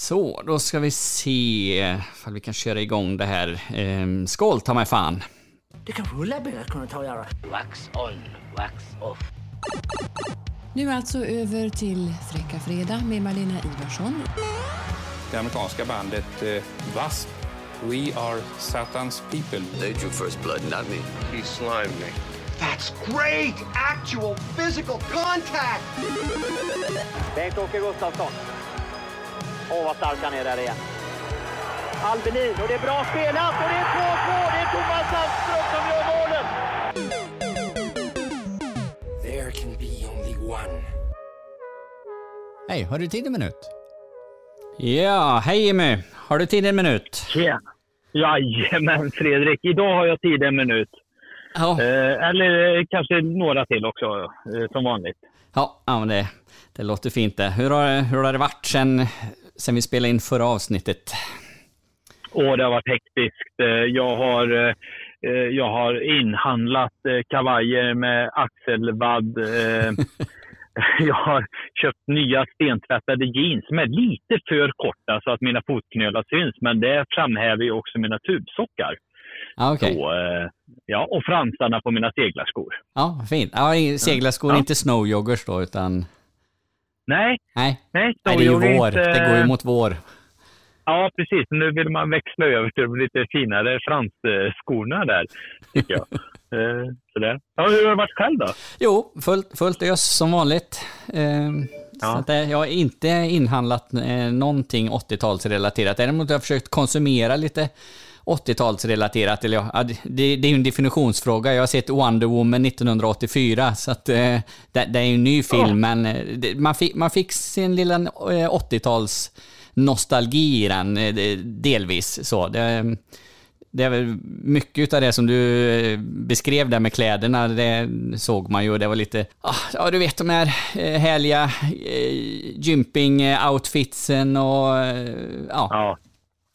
Så, då ska vi se ifall vi kan köra igång det här. Ehm, skål ta mig fan! Det kan rulla bilar kunna ta och göra. Wax on, wax off. Nu alltså över till Fräcka Fredag med Malena Ivarsson. det amerikanska bandet eh, W.A.S.P. We are Satan's people. They drew first blood, not me. He slimed me. That's great! Actual physical contact! Bengt-Åke Gustafsson. Åh, vad stark han är där igen. Albelin, och det är bra spelat och det är 2-2! Det är Thomas Sandström som gör målen! There can be only one. Hej, har du tid en minut? Ja, hej Jimmy! Har du tid en minut? Tja! Jajamän Fredrik, idag har jag tid en minut. Ja, Eh, eller eh, kanske några till också, eh, som vanligt. ja, ja men det, det låter fint det. Hur har, hur har det varit sen, sen vi spelade in förra avsnittet? Och det har varit hektiskt. Eh, Jag har, eh, eh, jag har inhandlat kavajer med axelvadd. Jag har köpt nya stentvättade jeans som är lite för korta så att mina fotknölar syns. Men det framhäver ju också mina tubsockar. Ja, okej. Så, ja, och fransarna på mina seglarskor. Ja, fint. Ja, seglarskor, Ja. inte snowjoggers då, utan... Nej, Nej, nej. nej det är ju vår. inte- Det går ju mot vår. Ja, precis. Nu vill man växla över till lite finare fransskorna där, tycker jag. Eh, Sådär. Ja, hur har det varit själv då? Jo, fullt, fullt ös som vanligt. Ehm, Så Ja. att det, jag har inte inhandlat eh, någonting 80-talsrelaterat. Däremot har jag försökt konsumera lite 80-talsrelaterat. Eller ja, det, det är ju en definitionsfråga. Jag har sett Wonder Woman 1984, så att, eh, det, det är ju en ny film, men eh, det, man, fick, man fick sin lilla eh, 80-tals nostalgi i den, eh, delvis. Så. Det, det är väl mycket av det som du eh, beskrev där med kläderna, det såg man ju. Det var lite, ah, ja du vet de här eh, härliga eh, gymping-outfitsen och eh, ja, Ja,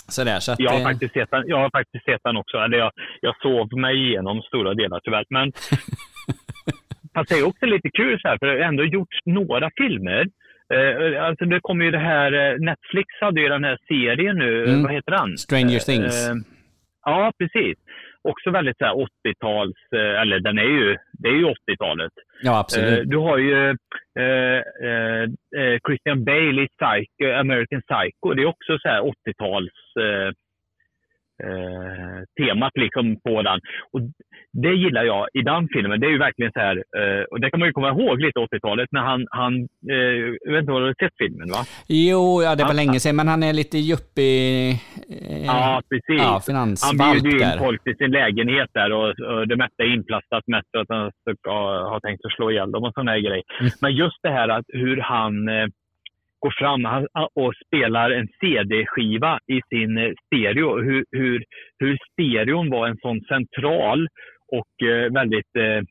sådär. Så att, jag har eh, faktiskt sett den, jag har faktiskt sett den också. Eller jag, jag sov mig igenom stora delar tyvärr. Men fast det är också lite kul så här, för det har ändå gjorts några filmer. Eh, alltså det kommer ju det här, eh, Netflix hade ju den här serien nu, Mm. vad heter den? Stranger Things. Eh, ja, precis. Också väldigt så här 80-tals, eh, eller den är ju, det är ju 80-talet. ja, Eh, absolut. du har ju eh, eh, eh, Christian Bale i Psycho, American Psycho. Det är också så här 80-tals eh, temat liksom på den. Och det gillar jag i den filmen. Det är ju verkligen så här, eh, och det kan man ju komma ihåg lite 80-talet när han, han eh, jag vet inte om du har sett filmen va? Jo, ja, det var han- länge sedan, men han är lite juppig... Eh, Ja, precis. Ja, Han bjuder ju in folk till sin lägenhet där och, och det mesta är inplastat mest för att han har tänkt att slå ihjäl dem och sådana grejer. Mm. Men just det här att hur han eh, går fram och spelar en CD-skiva i sin eh, stereo. Hur, hur, hur stereon var en sån central och eh, väldigt eh,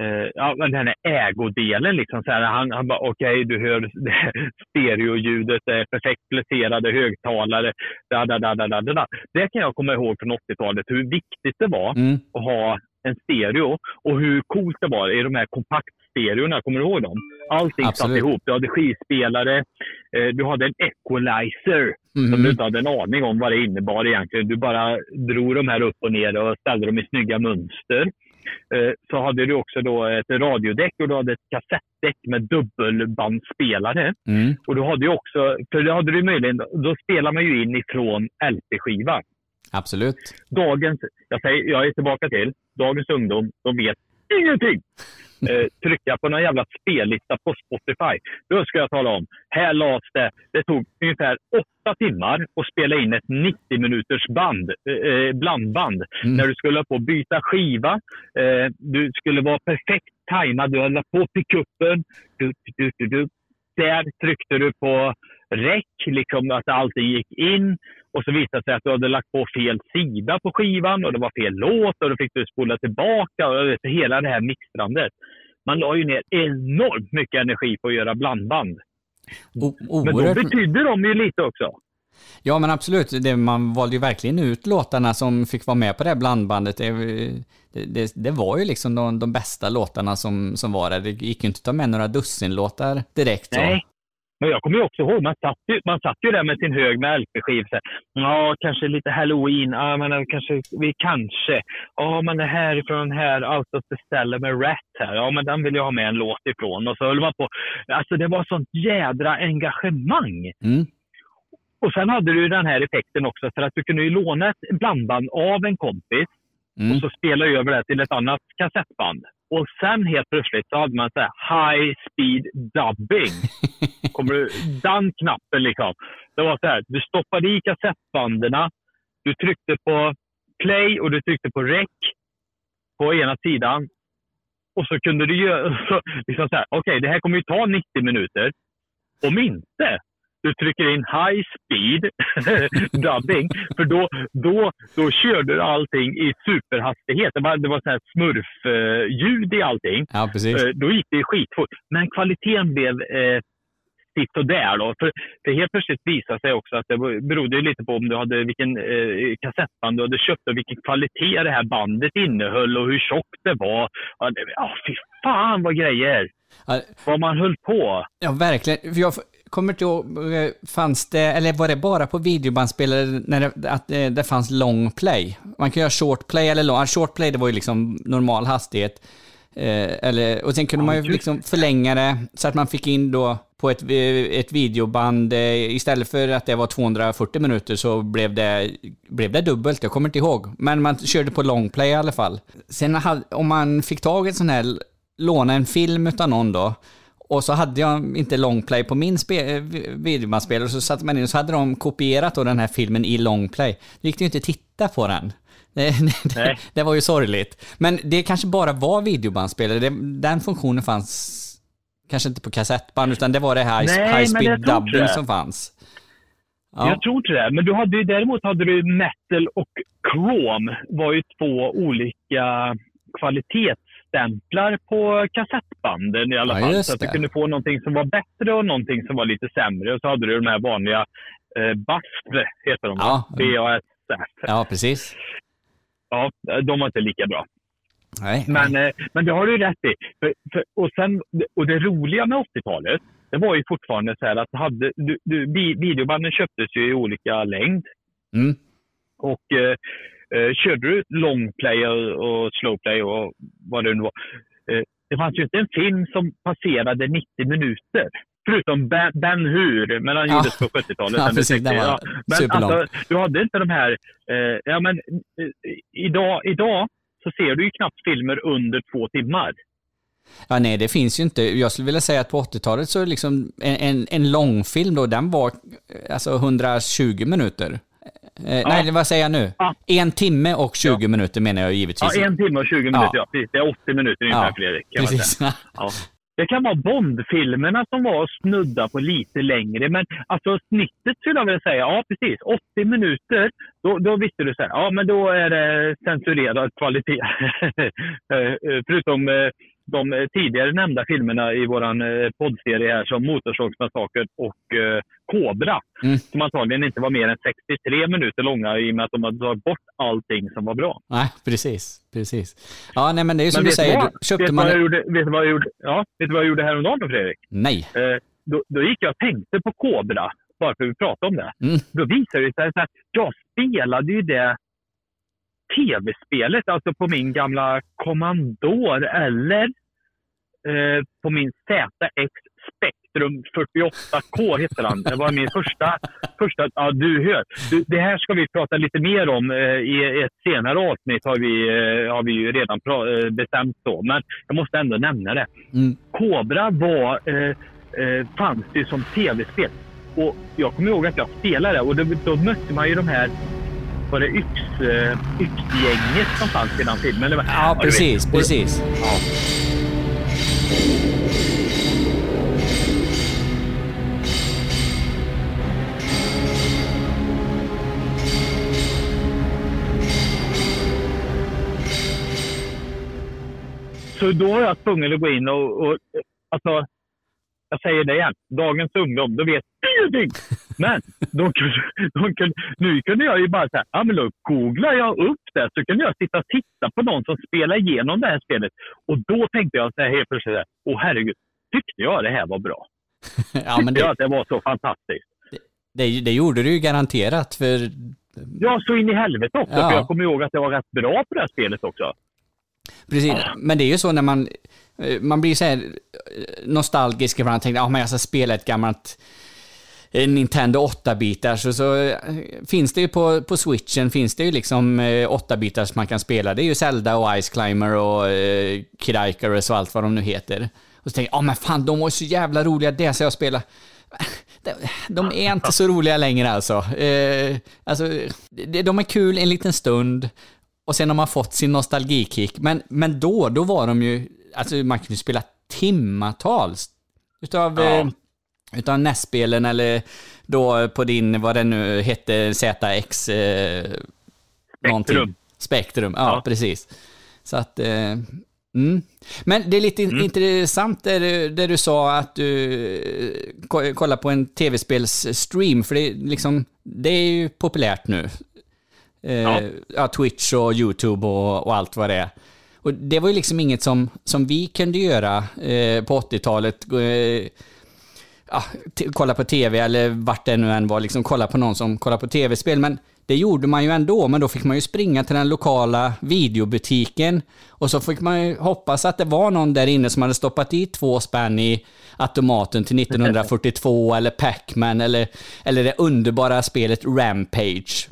Eh, ja, den här ägodelen liksom. Så här, han, han bara, okej, du hör stereoljudet, det är perfekt placerade högtalare. Da, da, da, da, da, da. Det kan jag komma ihåg från 80-talet, hur viktigt det var Mm. att ha en stereo och hur coolt det var i de här kompaktstereorna. Kommer du ihåg dem? Allting Absolut. satt ihop. Du hade skivspelare, eh, du hade en equalizer som Mhm. du inte hade en aning om vad det innebar egentligen. Du bara drog de här upp och ner och ställde dem i snygga mönster. Eh, Så hade du också då ett radiodäck och du hade ett kassettdäck med dubbelbandspelare. Mm. Och du hade ju också, för det hade du möjligen, då spelar man ju in ifrån LP-skiva. Absolut. Dagens, jag, säger, jag är tillbaka till, dagens ungdom, de vet ingenting. Eh, trycka på någon jävla spellista på Spotify. Då ska jag tala om, här lades det, det tog ungefär åtta timmar att spela in ett 90 minuters band, eh, blandband. Mm. När du skulle på byta skiva, eh, du skulle vara perfekt tajmad, du höll på pickuppen. Där tryckte du på räck, liksom att allting gick in. Och så visade det sig att du hade lagt på fel sida på skivan och det var fel låt och då fick du spola tillbaka. Och vet, hela det här mixtrandet. Man la ju ner enormt mycket energi på att göra blandband. O- Men då oerhört... betydde de ju lite också. Ja, men absolut. Det, man valde ju verkligen ut låtarna som fick vara med på det här blandbandet. Det, det, det, var ju liksom de, de bästa låtarna som, som var där. Det gick ju inte att ta med några dussinlåtar direkt. Så. Nej. Men jag kommer ju också ihåg, man satt ju, man satt ju där med sin hög med LP-skivor. Ja, kanske lite halloween. Ja, men kanske, vi kanske. Ja, men det här ifrån här, Out of the Stellar med Rat här. Ja, men den vill jag ha med en låt ifrån. Och så höll man på. Alltså det var sånt jädra engagemang. Mm. Och sen hade du den här effekten också, för att du kunde ju låna ett blandband av en kompis Mm. och så spela över det till ett annat kassettband. Och sen helt plötsligt så hade man så här high speed dubbing. Kommer du, den knappen liksom. Det var så här, du stoppade i kassettbanden, du tryckte på play och du tryckte på rec på ena sidan. Och så kunde du göra, så, liksom så här, okej det här kommer ju ta 90 minuter. Om inte, du trycker in high speed dubbing, för då, då, då körde du allting i superhastighet. Det var, det var så här smurfljud i allting. Ja, precis. Eh, Då gick det skitfort. Men kvaliteten blev eh, sitt och där då. För, för helt plötsligt visade sig också att det berodde lite på om du hade vilken eh, kassettband du hade köpt och vilken kvalitet det här bandet innehöll och hur tjockt det var. Ja, fy fan vad grejer! Ja, Vad man höll på. Ja, verkligen. För Jag kommer inte ihåg, eh, fanns det, eller var det bara på videobandspelare när det, att eh, det fanns long play? Man kan göra short play eller long, ja, short play det var ju liksom normal hastighet. Eh, eller, och sen kunde man ju liksom förlänga det så att man fick in då på ett, ett videoband, istället för att det var 240 minuter så blev det, blev det dubbelt, jag kommer inte ihåg. Men man körde på long play i alla fall. Sen hade, om man fick tag i en sån här, låna en film utav någon då, och så hade jag inte longplay på min eh, videobandspelare, så satte man in och så hade de kopierat då den här filmen i longplay. Då gick det ju inte att titta på den. Det, det, Nej. det var ju sorgligt. Men det kanske bara var videobandspelare. Den funktionen fanns kanske inte på kassettband, utan det var det här Nej, high speed dubbing som fanns. Ja. Jag tror inte det. Men du hade däremot hade du metal och chrome var ju två olika kvalitetsstämplar på kassettbanden i alla Ja, fall. Så att du kunde få någonting som var bättre och någonting som var lite sämre. Och så hade du de här vanliga eh, BASF, heter de Ja. B-A-S-F. ja, precis. Ja, de var inte lika bra. Nej, Men, eh, men det har du rätt i. För, för, och, sen, och det roliga med 80-talet, det var ju fortfarande så här att hade, du, du, vi- videobanden köptes ju i olika längd. Mm. Och eh, eh, körde du long play och, slow play och vad det nu var. Eh, det fanns ju inte en film som passerade 90 minuter. Förutom Ben, ben Hur, men han Ja. gjordes på 70-talet. Ja, precis, den var ja. Men superlång. alltså, du hade inte de här... Eh, ja, men, eh, idag, idag så ser du ju knappt filmer under två timmar. Ja, nej, det finns ju inte. Jag skulle vilja säga att på 80-talet så liksom en, en, en långfilm då, den var eh, alltså 120 minuter. Eh, Nej, vad säger jag nu? Ja. En timme och 20 minuter menar jag givetvis. Ja, en timme och 20 minuter. Ja. Ja. precis. Det är 80 minuter ungefär, Ja, Fredrik. Precis. Ja. Det kan vara Bond-filmerna som var snudda på lite längre. Men alltså snittet skulle jag vilja säga, ja precis, 80 minuter. Då, då visste du så här, ja men då är det censurerad kvalitet. Eh, eh, Förutom eh, de eh, tidigare nämnda filmerna i vår poddserie här som Motorsågsmassakern och eh, Cobra. Mm. Som antagligen inte var mer än 63 minuter långa i och med att de hade tagit bort allting som var bra. Nej, precis. Precis. Ja, nej, men det är ju som Men du säger, vad? då köpte vet du man... vad jag gjorde, vet du vad jag gjorde? Ja, vet du vad jag gjorde häromdagen då, Fredrik? Nej. Eh, då, då gick jag och tänkte på Cobra, bara för att vi pratade om det. Mm. Då visade det sig att jag spelade ju det tv-spelet, alltså på min gamla Commandor eller eh, på min ZX Spectrum 48K heter den. Det var min första, första ja du hör. Du, det här ska vi prata lite mer om eh, i ett senare avsnitt har vi, eh, har vi ju redan pra- eh, bestämt så. Men jag måste ändå nämna det. Mm. Cobra var, eh, fanns det som tv-spel. Och jag kommer ihåg att jag spelade och då, då mötte man ju de här var det yx, yxgänget som fanns i den filmen? Eller? Ja, precis, Och- precis. Ja. Då var jag tvungen att gå in och, och alltså, jag säger det igen, dagens ungdom, då vet ingenting. Men de kunde, de kunde, nu kunde jag ju bara säga, ja men då googlar jag upp det så kunde jag sitta och titta på någon som spelar igenom det här spelet. Och då tänkte jag så här helt plötsligt, åh herregud, tyckte jag det här var bra? ja, men Tyckte jag det, att det var så fantastiskt. det, det gjorde du ju garanterat, för Ja, så in i helvete också. Ja. För jag kommer ihåg att det var rätt bra på det här spelet också. Precis, men det är ju så när man, eh, man blir så här eh, nostalgisk ibland och tänker, ja men jag ska spela ett gammalt eh, Nintendo 8-bitar, så, så finns det ju på, på switchen, finns det ju liksom eh, 8-bitar som man kan spela. Det är ju Zelda och Ice Climber och eh, Kid Icarus och allt vad de nu heter. Och så tänker jag, ja men fan de var ju så jävla roliga, det ska jag spela. De, de är inte så roliga längre alltså. Eh, alltså de är kul en liten stund, och sen har man fått sin nostalgikick. Men, men då, då var de ju, alltså man kunde spela timmatals utav, Ja. eh, utav NES-spelen eller då på din, vad det nu hette, ZX eh, någonting. Spektrum, ja, Ja. precis. Så att, eh, mm. Men det är lite in- intressant det du, du sa att du eh, ko- kollar på en tv-spelsstream, för det, är liksom, det är ju populärt nu. Eh, Ja. ja. Twitch och YouTube och, och allt vad det är. Och det var ju liksom inget som, som vi kunde göra eh, på 80-talet. Gå, Eh, ja, t- kolla på tv eller vart det nu än var, liksom kolla på någon som kollar på tv-spel. Men det gjorde man ju ändå, men då fick man ju springa till den lokala videobutiken och så fick man ju hoppas att det var någon där inne som hade stoppat i två spänn i automaten till 1942 eller Pac-Man eller, eller det underbara spelet Rampage.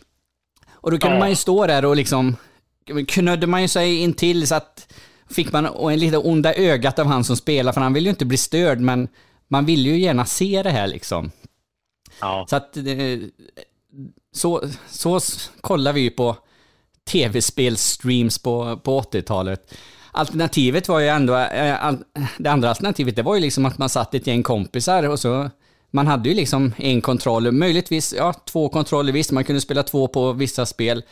Och då kunde Ja. man ju stå där och liksom knödde man ju sig in till så att fick man en lite onda ögat av han som spelar, för han vill ju inte bli störd, men man vill ju gärna se det här liksom. Ja. Så att eh, så, så kollar vi ju på tv-spelstreams på, på 80-talet. Alternativet var ju ändå, eh, det andra alternativet, det var ju liksom att man satt ett gäng kompisar och så man hade ju liksom en kontroll, möjligtvis ja, två kontroller, visst man kunde spela två på vissa spel.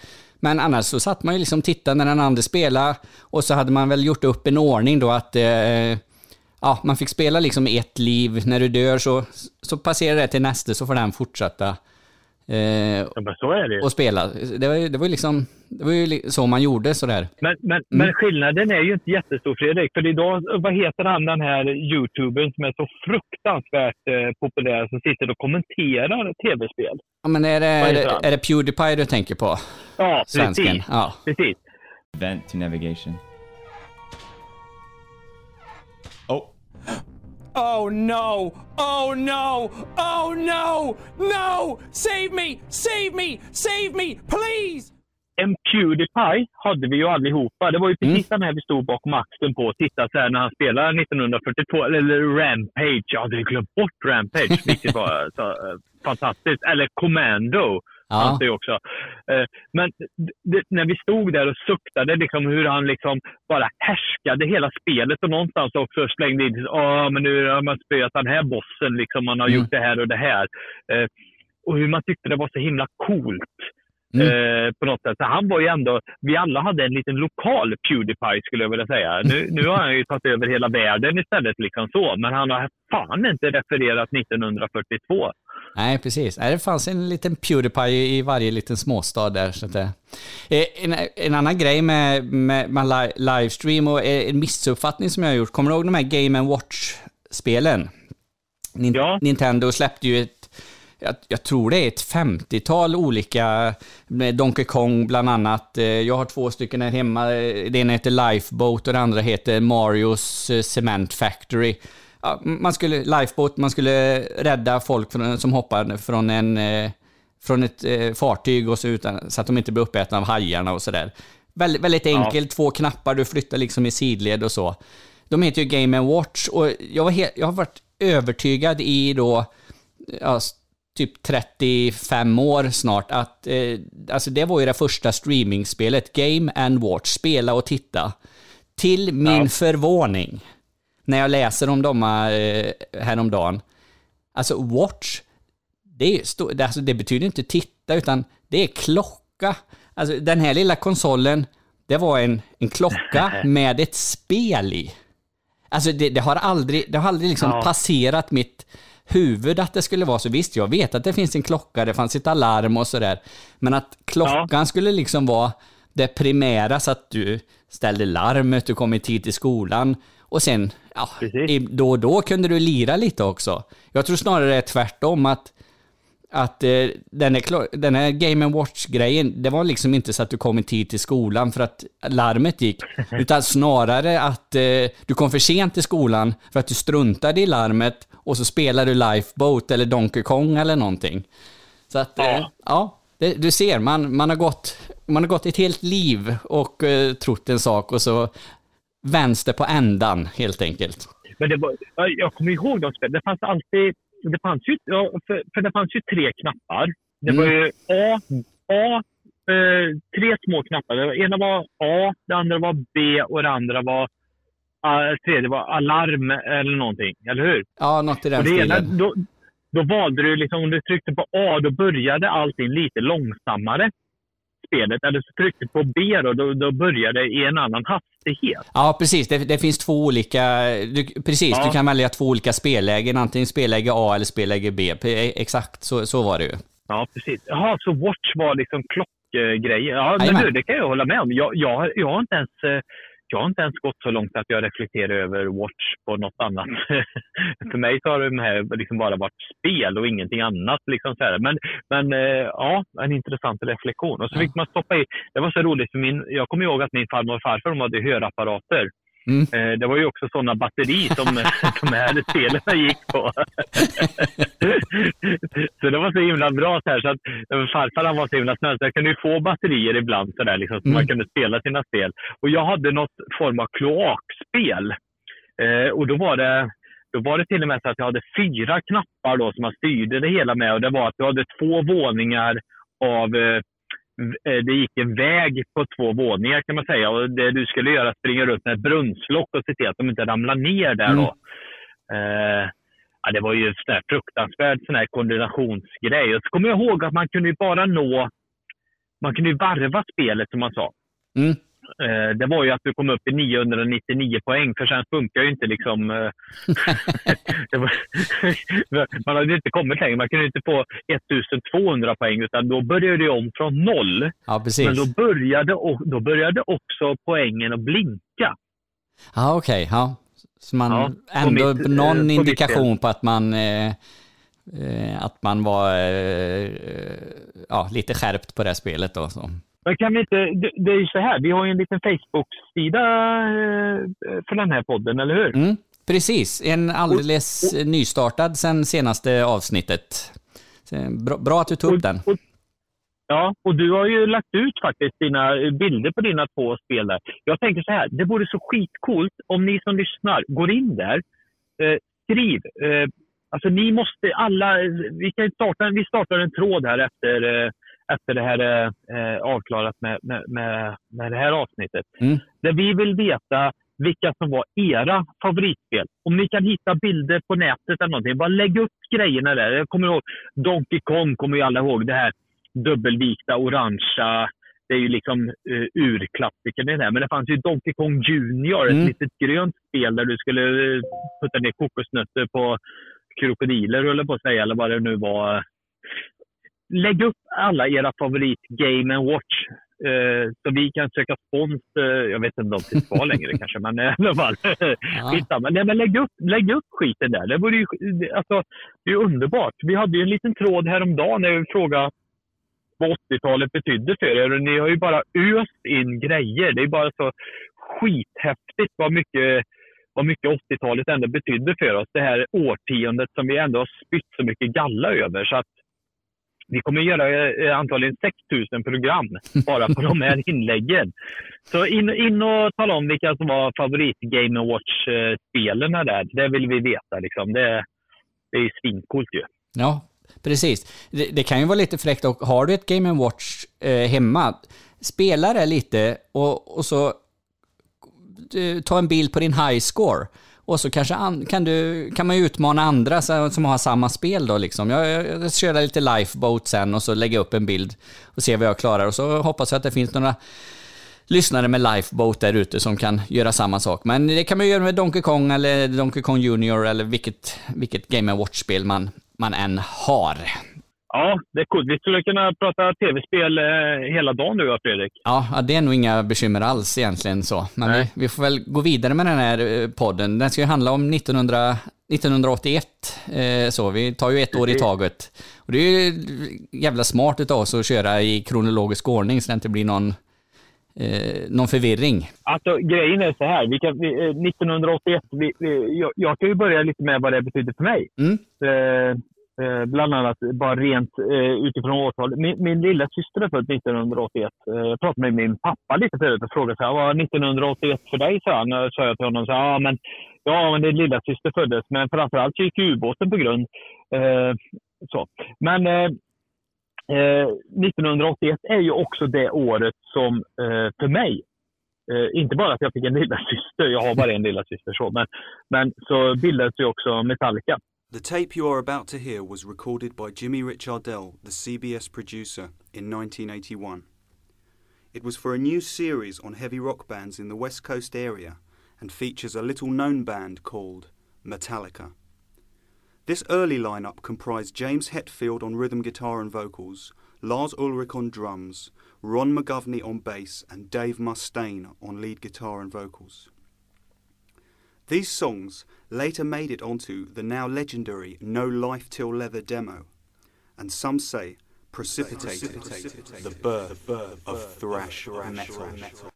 Men annars så satt man ju liksom och tittade när den andra spelade och så hade man väl gjort upp en ordning då att eh, ja, man fick spela liksom ett liv. När du dör så, så passerar det till nästa så får den fortsätta eh, Ja, men så är det ju. och spela. Det var ju, det var ju liksom, det var ju li- så man gjorde sådär. Men, men, Mm. men skillnaden är ju inte jättestor, Fredrik. För idag, vad heter han den här youtubern som är så fruktansvärt eh, populär, som sitter och kommenterar tv-spel? Ja, men är det, Vad är det, är det Pewdiepie du tänker på? Ja, Svensken? precis. Ja. precis. Vent to navigation. Oh no! Oh no! Oh no! No! Save me! Save me! Save me! Please! En Pewdiepie hade vi ju allihopa. Det var ju precis den här vi stod bakom axeln på och tittade så här när han spelade 1942. Eller Rampage. Jag hade ju glömt bort Rampage, vilket var så, eh, fantastiskt. Eller Commando. Ja. det ju också. Eh, Men det, när vi stod där och suktade liksom hur han liksom bara härskade hela spelet och någonstans också slängde in ja men nu har man spöat den här bossen, liksom, man har Mm. gjort det här och det här. Eh, Och hur man tyckte det var så himla coolt. Mm. Eh, på något sätt. Så han var ju ändå, vi alla hade en liten lokal Pewdiepie skulle jag vilja säga. Nu, nu har han ju tagit över hela världen istället, liksom så. men han har fan inte refererat 1942. Nej, precis. Nej, det fanns en liten Pewdiepie i varje liten småstad där. Så att. Eh, en, en annan grej med, med, med li- livestream och eh, en missuppfattning som jag har gjort. Kommer du ihåg de här Game Watch-spelen? Nintendo släppte ju jag, jag tror det är ett 50-tal olika, med Donkey Kong bland annat. Eh, Jag har två stycken här hemma. Eh, Det ena heter Lifeboat och det andra heter Marios eh, Cement Factory. Ja, man skulle, Lifeboat, man skulle rädda folk från, som hoppar från en från ett fartyg och så, utan, så att de inte blir uppätna av hajarna och sådär. Väldigt, väldigt enkelt, två knappar, du flyttar liksom i sidled och så. De heter ju Game Watch och jag, var jag har varit övertygad i då, ja, typ 35 år snart, att eh, alltså det var ju det första streamingspelet, Game and Watch, spela och titta. Till min förvåning, när jag läser om dem eh, häromdagen, alltså Watch, det, är, det, alltså, det betyder inte titta, utan det är klocka. Alltså den här lilla konsolen, det var en, en klocka med ett spel i. Alltså det, det har aldrig, det har aldrig liksom Ja. passerat mitt huvud att det skulle vara så. Visst, jag vet att det finns en klocka, det fanns ett alarm och sådär. Men att klockan skulle liksom vara det primära så att du ställde larmet, du kom i tid till skolan. Och sen, ja, då och då kunde du lira lite också. Jag tror snarare det är tvärtom, att, att eh, den, här, den här Game Watch-grejen, det var liksom inte så att du kom i tid till skolan för att larmet gick, utan snarare att eh, du kom för sent till skolan för att du struntade i larmet och så spelade du Lifeboat eller Donkey Kong eller någonting. Så att, ja, ja det, du ser, man, man, har gått, man har gått ett helt liv och eh, trott en sak och så vänster på ändan helt enkelt. Men det var, ja, jag kommer ihåg de spelen. Det fanns alltid... Det fanns ju, ja, för, för det fanns ju tre knappar. Det var ju A, A eh, tre små knappar. Det ena var A, det andra var B och det andra var... Uh, tredje var alarm eller någonting, eller hur? Ja, något i den stilen. då, då valde du liksom, om du tryckte på A, då började allting lite långsammare. Spelet. Eller så tryckte du på B då, då, då började det i en annan hastighet. Ja, precis. Det, det finns två olika... Du, precis, Ja. du kan välja två olika spellägen. Antingen spelläge A eller spelläge B. P- Exakt, så, så var det ju. Ja, precis. Jaha, så Watch var liksom klockgrejer. Ja, men du, det kan jag hålla med om. Jag, jag, jag, har inte ens, eh, jag har inte ens gått så långt att jag reflekterar över Watch på något annat. För mig så har det här liksom bara varit spel och ingenting annat. Liksom så här. Men, men eh, ja, en intressant reflektion. Och så fick man stoppa i... Det var så roligt, för min, jag kommer ihåg att min farmor och farfar de hade hörapparater. Eh, Det var ju också sådana batteri som de här spelen gick på. så det var så himla bra så här, så att eh, farfar han var så himla snäll så jag kunde ju få batterier ibland så där, liksom, så man kunde spela sina spel. Och jag hade något form av kloakspel. Eh, och då var det då var det till och med så att jag hade fyra knappar då som man styrde det hela med. Och det var att du hade två våningar av eh, det gick en väg på två våningar kan man säga. Och det du skulle göra springa runt med ett brunnslock och se till att de inte ramlar ner där då. Eh, ja, det var ju en sån här fruktansvärd sån här koordinationsgrej. Och så kommer jag ihåg att man kunde ju bara nå... Man kunde ju varva spelet som man sa. Mm. Eh, det var ju att du kom upp i 999 poäng, för sen funkar ju inte liksom... eh, var, man hade ju inte kommit längre. Man kunde ju inte få 1200 poäng, utan då började det om från noll. Ja, precis. Men då började, då började också poängen att blinka. Ja, okej. ja. Så man Ja, ändå mitt, eh, någon på indikation på att man, eh, att man var eh, ja, lite skärpt på det spelet då. Så. Men kan vi inte, det, är ju så här, vi har ju en liten Facebook-sida eh, för den här podden, eller hur? Mm, precis, en alldeles nystartad sen senaste avsnittet. Så, Bra, bra att du tog upp den. Ja, och du har ju lagt ut faktiskt dina eh, bilder på dina två spel där. Jag tänker så här, det vore så skitcoolt om ni som lyssnar går in där, eh, skriv. Eh, alltså ni måste alla, vi kan starta, vi startar en tråd här efter, eh, efter det här är eh, avklarat med, med, med, med det här avsnittet. Mm. Där vi vill veta vilka som var era favoritspel. Om ni kan hitta bilder på nätet eller någonting, bara lägg upp grejerna där. Jag kommer ihåg Donkey Kong, kommer ju alla ihåg det här dubbelvikta, orangea. Det är ju liksom uh, urklassikern i det här. Men det fanns ju Donkey Kong Junior, Mm. ett litet grönt spel där du skulle eh, putta ner kokosnötter på krokodiler, eller på att säga, eller vad det nu var. Lägg upp alla era favorit Game Watch eh, så vi kan söka spons. Eh, jag vet inte om det finns kvar längre kanske, men i alla fall. Nej, men lägg upp, lägg upp skiten där. Det, vore ju, alltså, det är ju underbart. Vi hade ju en liten tråd häromdagen när vi frågade vad 80-talet betydde för er. Och ni har ju bara öst in grejer. Det är bara så skithäftigt vad mycket, vad mycket 80-talet ändå betydde för oss. Det här årtiondet som vi ändå har spytt så mycket galla över. Så att vi kommer göra eh, antagligen 6000 program bara på de här inläggen. Så in, in och tala om vilka som var favorit Game Watch-spelen där. Det vill vi veta. Liksom. Det, det är ju svincoolt ju. Ja, precis. Det, det kan ju vara lite fräckt och har du ett Game Watch eh, hemma, spela det lite och, och så eh, ta en bild på din high score. Och så kanske an, kan, du, kan man ju utmana andra som har samma spel då liksom. Jag, jag, jag kör lite lifeboat sen och så lägger jag upp en bild och ser vad jag klarar. Och så hoppas jag att det finns några lyssnare med lifeboat där ute som kan göra samma sak. Men det kan man göra med Donkey Kong eller Donkey Kong Junior eller vilket, vilket Game Watch-spel man, man än har. Ja, det är coolt. Vi skulle kunna prata tv-spel eh, hela dagen du och Fredrik. Ja, det är nog inga bekymmer alls egentligen så. Men vi, vi, får väl gå vidare med den här eh, podden. Den ska ju handla om 1900, 1981. Eh, så vi tar ju ett år i taget. Och det är ju jävla smart utav oss att köra i kronologisk ordning så det inte blir någon, eh, någon förvirring. Alltså, grejen är så här. Vi kan, vi, eh, 1981, vi, vi, jag, jag kan ju börja lite med vad det betyder för mig. Mm. Eh, Eh, bland annat bara rent eh, utifrån årtalet. Min, min lilla syster är född 1981. Eh, jag pratade med min pappa lite förut och frågade så här, vad var 1981 för dig? Så han, sa jag till honom. Så, ah, men, ja, men din lilla syster föddes, men framförallt så gick ubåten på grund. Eh, så. Men eh, eh 1981 är ju också det året som eh, för mig eh, inte bara att jag fick en lilla syster, jag har bara en lilla syster så, men, men så bildades ju också Metallica. The tape you are about to hear was recorded by Jimmy Richardell, the CBS producer, in 1981. It was for a new series on heavy rock bands in the West Coast area and features a little known band called Metallica. This early lineup comprised James Hetfield on rhythm guitar and vocals, Lars Ulrich on drums, Ron McGovney on bass, and Dave Mustaine on lead guitar and vocals. These songs later made it onto the now legendary No Life Till Leather demo, and some say precipitated the birth of thrash metal.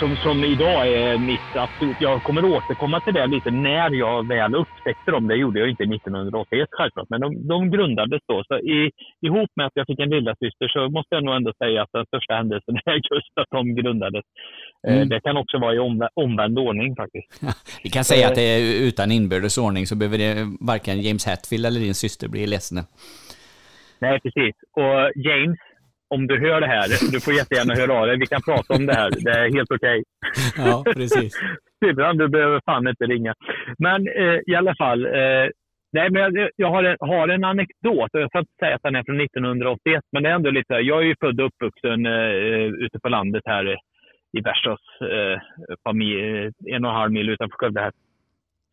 Som, som idag är mitt absolut... Jag kommer återkomma till det lite när jag väl upptäckte dem. Det gjorde jag inte 1981 självklart, men de, de grundades då. Så i, ihop med att jag fick en lillasyster så måste jag nog ändå säga att den största händelsen är just att de grundades. Eh, mm. Det kan också vara i omvänd, omvänd ordning faktiskt. Vi kan säga att det är utan inbördes ordning så behöver det varken James Hetfield eller din syster bli ledsna. Nej, precis. Och James, om du hör det här, du får jättegärna höra av dig. Vi kan prata om det här. Det är helt okej. Okay. Ja, precis. du behöver fan inte ringa. Men eh, i alla fall. Eh, nej, men jag, jag har, en, har en anekdot. Jag ska inte säga att den är från 1981, men det är ändå lite... Jag är ju född och uppvuxen eh, ute på landet här i Värsås. Eh, familj, en och en halv mil utanför Skövde här.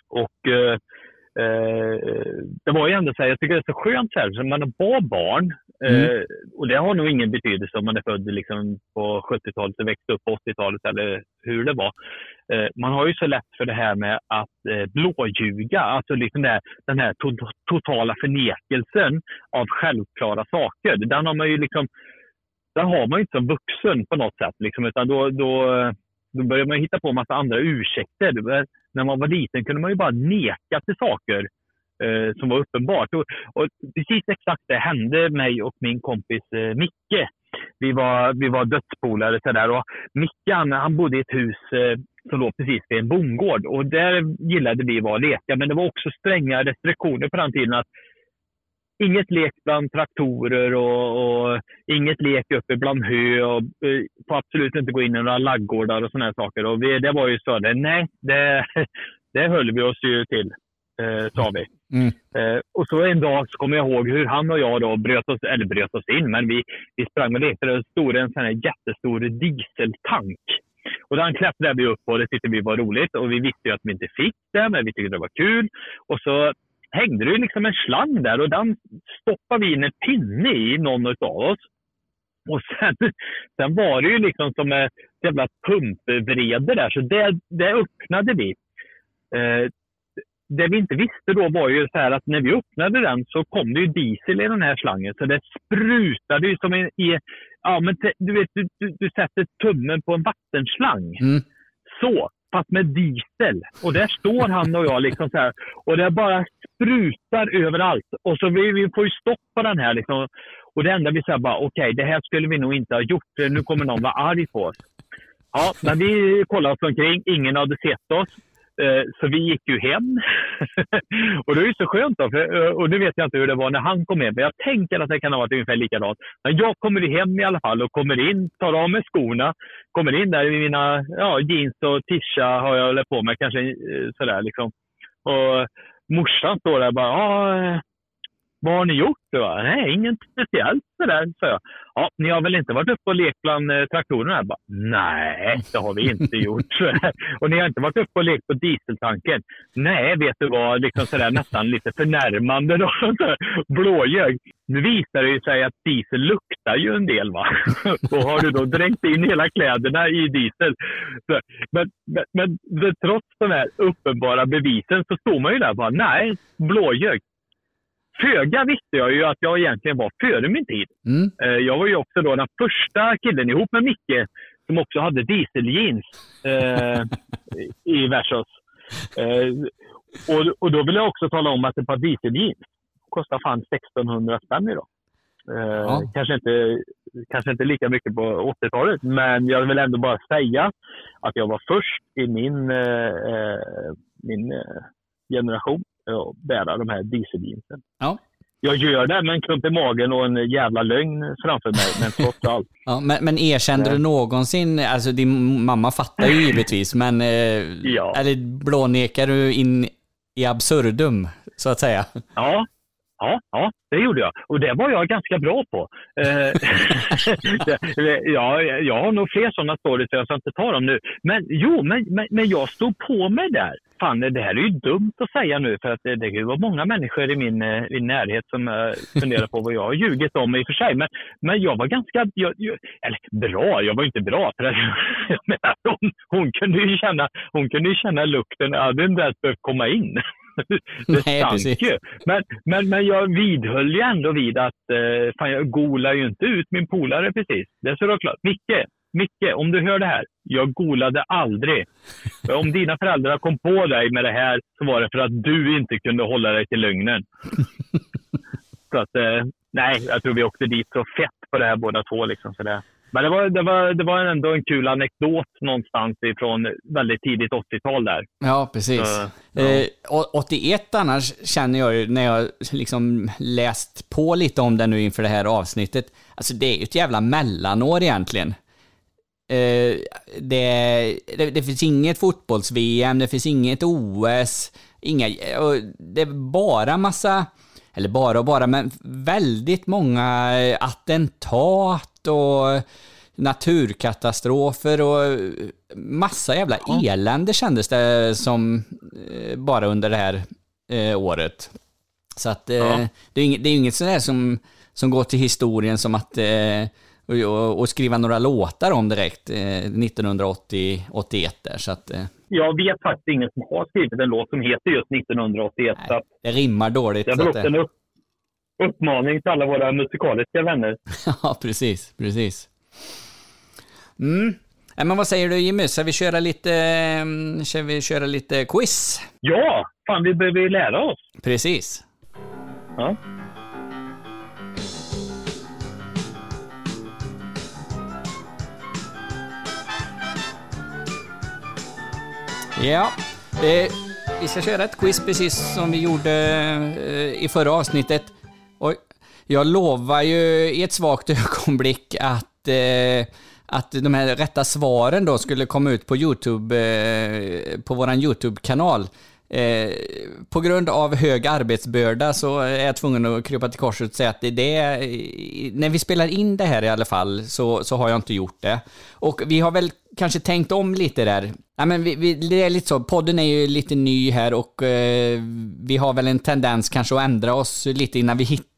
Och eh, Eh, det var ju ändå så här, jag tycker det är så skönt så här, så man var barn. Mm. Eh, och det har nog ingen betydelse om man är född liksom på 70-talet och växte upp på 80-talet eller hur det var. Eh, man har ju så lätt för det här med att eh, blåljuga, alltså liksom det, den här to totala förnekelsen av självklara saker. Den har man ju liksom, den har man inte som vuxen på något sätt. Liksom, utan då, då, då börjar man hitta på en massa andra ursäkter när man var liten kunde man ju bara neka till saker eh, som var uppenbart. Och, och, precis exakt det hände mig och min kompis eh, Micke. Vi var, vi var dödspolare. Så där, och Micke han, han bodde i ett hus eh, som låg precis vid en bondgård. Och där gillade vi att leka. Men det var också stränga restriktioner på den tiden. att Inget lek bland traktorer och, och inget lek uppe bland hö. Och, eh, får absolut inte gå in i några laggårdar och sådana saker. Och vi, det var ju så. Det, nej, det, det höll vi oss ju till, eh, sa vi. Mm. Eh, och så en dag så kommer jag ihåg hur han och jag då bröt oss, eller bröt oss in, men vi, vi sprang och lekte. Det stod en sån här jättestor dieseltank. Och den klättrade vi upp på och det tyckte vi var roligt. Och vi visste ju att vi inte fick det, men vi tyckte det var kul. Och så hängde det liksom en slang där och den stoppade vi in en pinne i, någon av oss. Och sen, sen var det ju liksom som ett jävla pumpvrede där, så det, det öppnade vi. Eh, det vi inte visste då var ju så att när vi öppnade den så kom det ju diesel i den här slangen. Så det sprutade ju som i... i ja, men te, du vet, du, du, du, sätter tummen på en vattenslang. Mm. Så. fast med diesel. Och där står han och jag liksom så här. Och det bara sprutar överallt. Och så vi, vi får ju stopp på den här liksom. Och det enda vi säger bara, okej, okay, det här skulle vi nog inte ha gjort. Nu kommer någon vara arg på oss. Ja, men vi kollade oss omkring. Ingen hade sett oss. Eh, så vi gick ju hem. och det är ju så skönt då, för, eh, och nu vet jag inte hur det var när han kom hem, men jag tänker att det kan ha varit ungefär likadant. Men jag kommer hem i alla fall och kommer in, tar av mig skorna, kommer in där i mina ja, jeans och tisha har jag på mig, kanske eh, sådär liksom. Och morsan står där och bara, ah, vad har ni gjort? Då? Nej, inget speciellt sådär, sa jag. Ja, ni har väl inte varit uppe och lekt bland eh, traktorerna? Bara, Nej, det har vi inte gjort. och ni har inte varit uppe och lekt på dieseltanken? Nej, vet du vad, liksom sådär nästan lite förnärmande då. Blåljög. Nu visar det sig att diesel luktar ju en del va. och har du då dränkt in hela kläderna i diesel. Men, men, men, trots de här uppenbara bevisen så står man ju där och bara, nej, blåljög föga visste jag ju att jag egentligen var före min tid. Mm. Eh, jag var ju också då den första killen ihop med Micke som också hade dieseljeans eh, i Versus. Eh, och, och då vill jag också tala om att ett par dieseljeans kostar fan 1600 spänn idag. Eh, ja. kanske, inte, kanske inte lika mycket på 80-talet, men jag vill ändå bara säga att jag var först i min, eh, eh min generation att bära de här dieseljeansen. Ja. Jag gör det med en klump i magen och en jävla lögn framför mig, men trots allt. Ja, men, men erkände du någonsin, alltså din mamma fattar ju givetvis, men eh, ja. eller blånekar du in i absurdum, så att säga? Ja, Ja, ja, det gjorde jag. Och det var jag ganska bra på. Eh, ja, jag har nog fler sådana stories, jag ska inte ta dem nu. Men jo, men, men, men, jag stod på mig där. Fan, det här är ju dumt att säga nu, för att det, det var många människor i min, eh, min närhet som uh, funderar på vad jag har ljugit om i och för sig. Men, men jag var ganska, jag, jag, eller bra, jag var inte bra. För att, jag menar, hon, hon, kunde ju känna, hon kunde ju känna lukten, jag hade inte ens behövt komma in. Det Nej, stank ju. Men, men, men jag vidhöll ju ändå vid att eh, fan, jag golar ju inte ut min polare precis. Det är så klart. Micke, Micke, om du hör det här. Jag golade aldrig. Om dina föräldrar kom på dig med det här så var det för att du inte kunde hålla dig till lögnen. så att, eh, nej, jag tror vi åkte dit så fett på det här båda två. Liksom, så det, men det var, det, var, det var ändå en kul anekdot någonstans ifrån väldigt tidigt 80-tal där. Ja, precis. Så, ja. Eh, 81 annars känner jag ju när jag liksom läst på lite om det nu inför det här avsnittet. Alltså det är ju ett jävla mellanår egentligen. Eh, det, det, det, finns inget fotbolls-VM, det finns inget OS, inga, det är bara massa, eller bara och bara, men väldigt många attentat och naturkatastrofer och massa jävla elände kändes det som eh, bara under det här eh, året. Så att eh, ja. det, är inget, det är inget sådär som, som går till historien som att och, och, skriva några låtar om direkt 1980-81 där. Så att, jag vet faktiskt ingen som har skrivit en låt som heter just 1981. Nej, det rimmar dåligt. Det är väl också en upp, uppmaning till alla våra musikaliska vänner. ja, precis, precis. Mm. Men vad säger du Jimmy, ska vi köra lite, mm, ska vi köra lite quiz? Ja, fan vi behöver ju lära oss. Precis. Ja. Ja, eh, vi ska köra ett quiz precis som vi gjorde eh, i förra avsnittet. Och jag lovar ju i ett svagt ögonblick att, eh, att de här rätta svaren då skulle komma ut på YouTube, eh, på våran YouTube-kanal. Eh, på grund av hög arbetsbörda så är jag tvungen att krypa till korset och säga att det det, när vi spelar in det här i alla fall så, så har jag inte gjort det. Och vi har väl kanske tänkt om lite där. Ja, men vi, vi, det är lite så, podden är ju lite ny här och eh, vi har väl en tendens kanske att ändra oss lite innan vi hittar,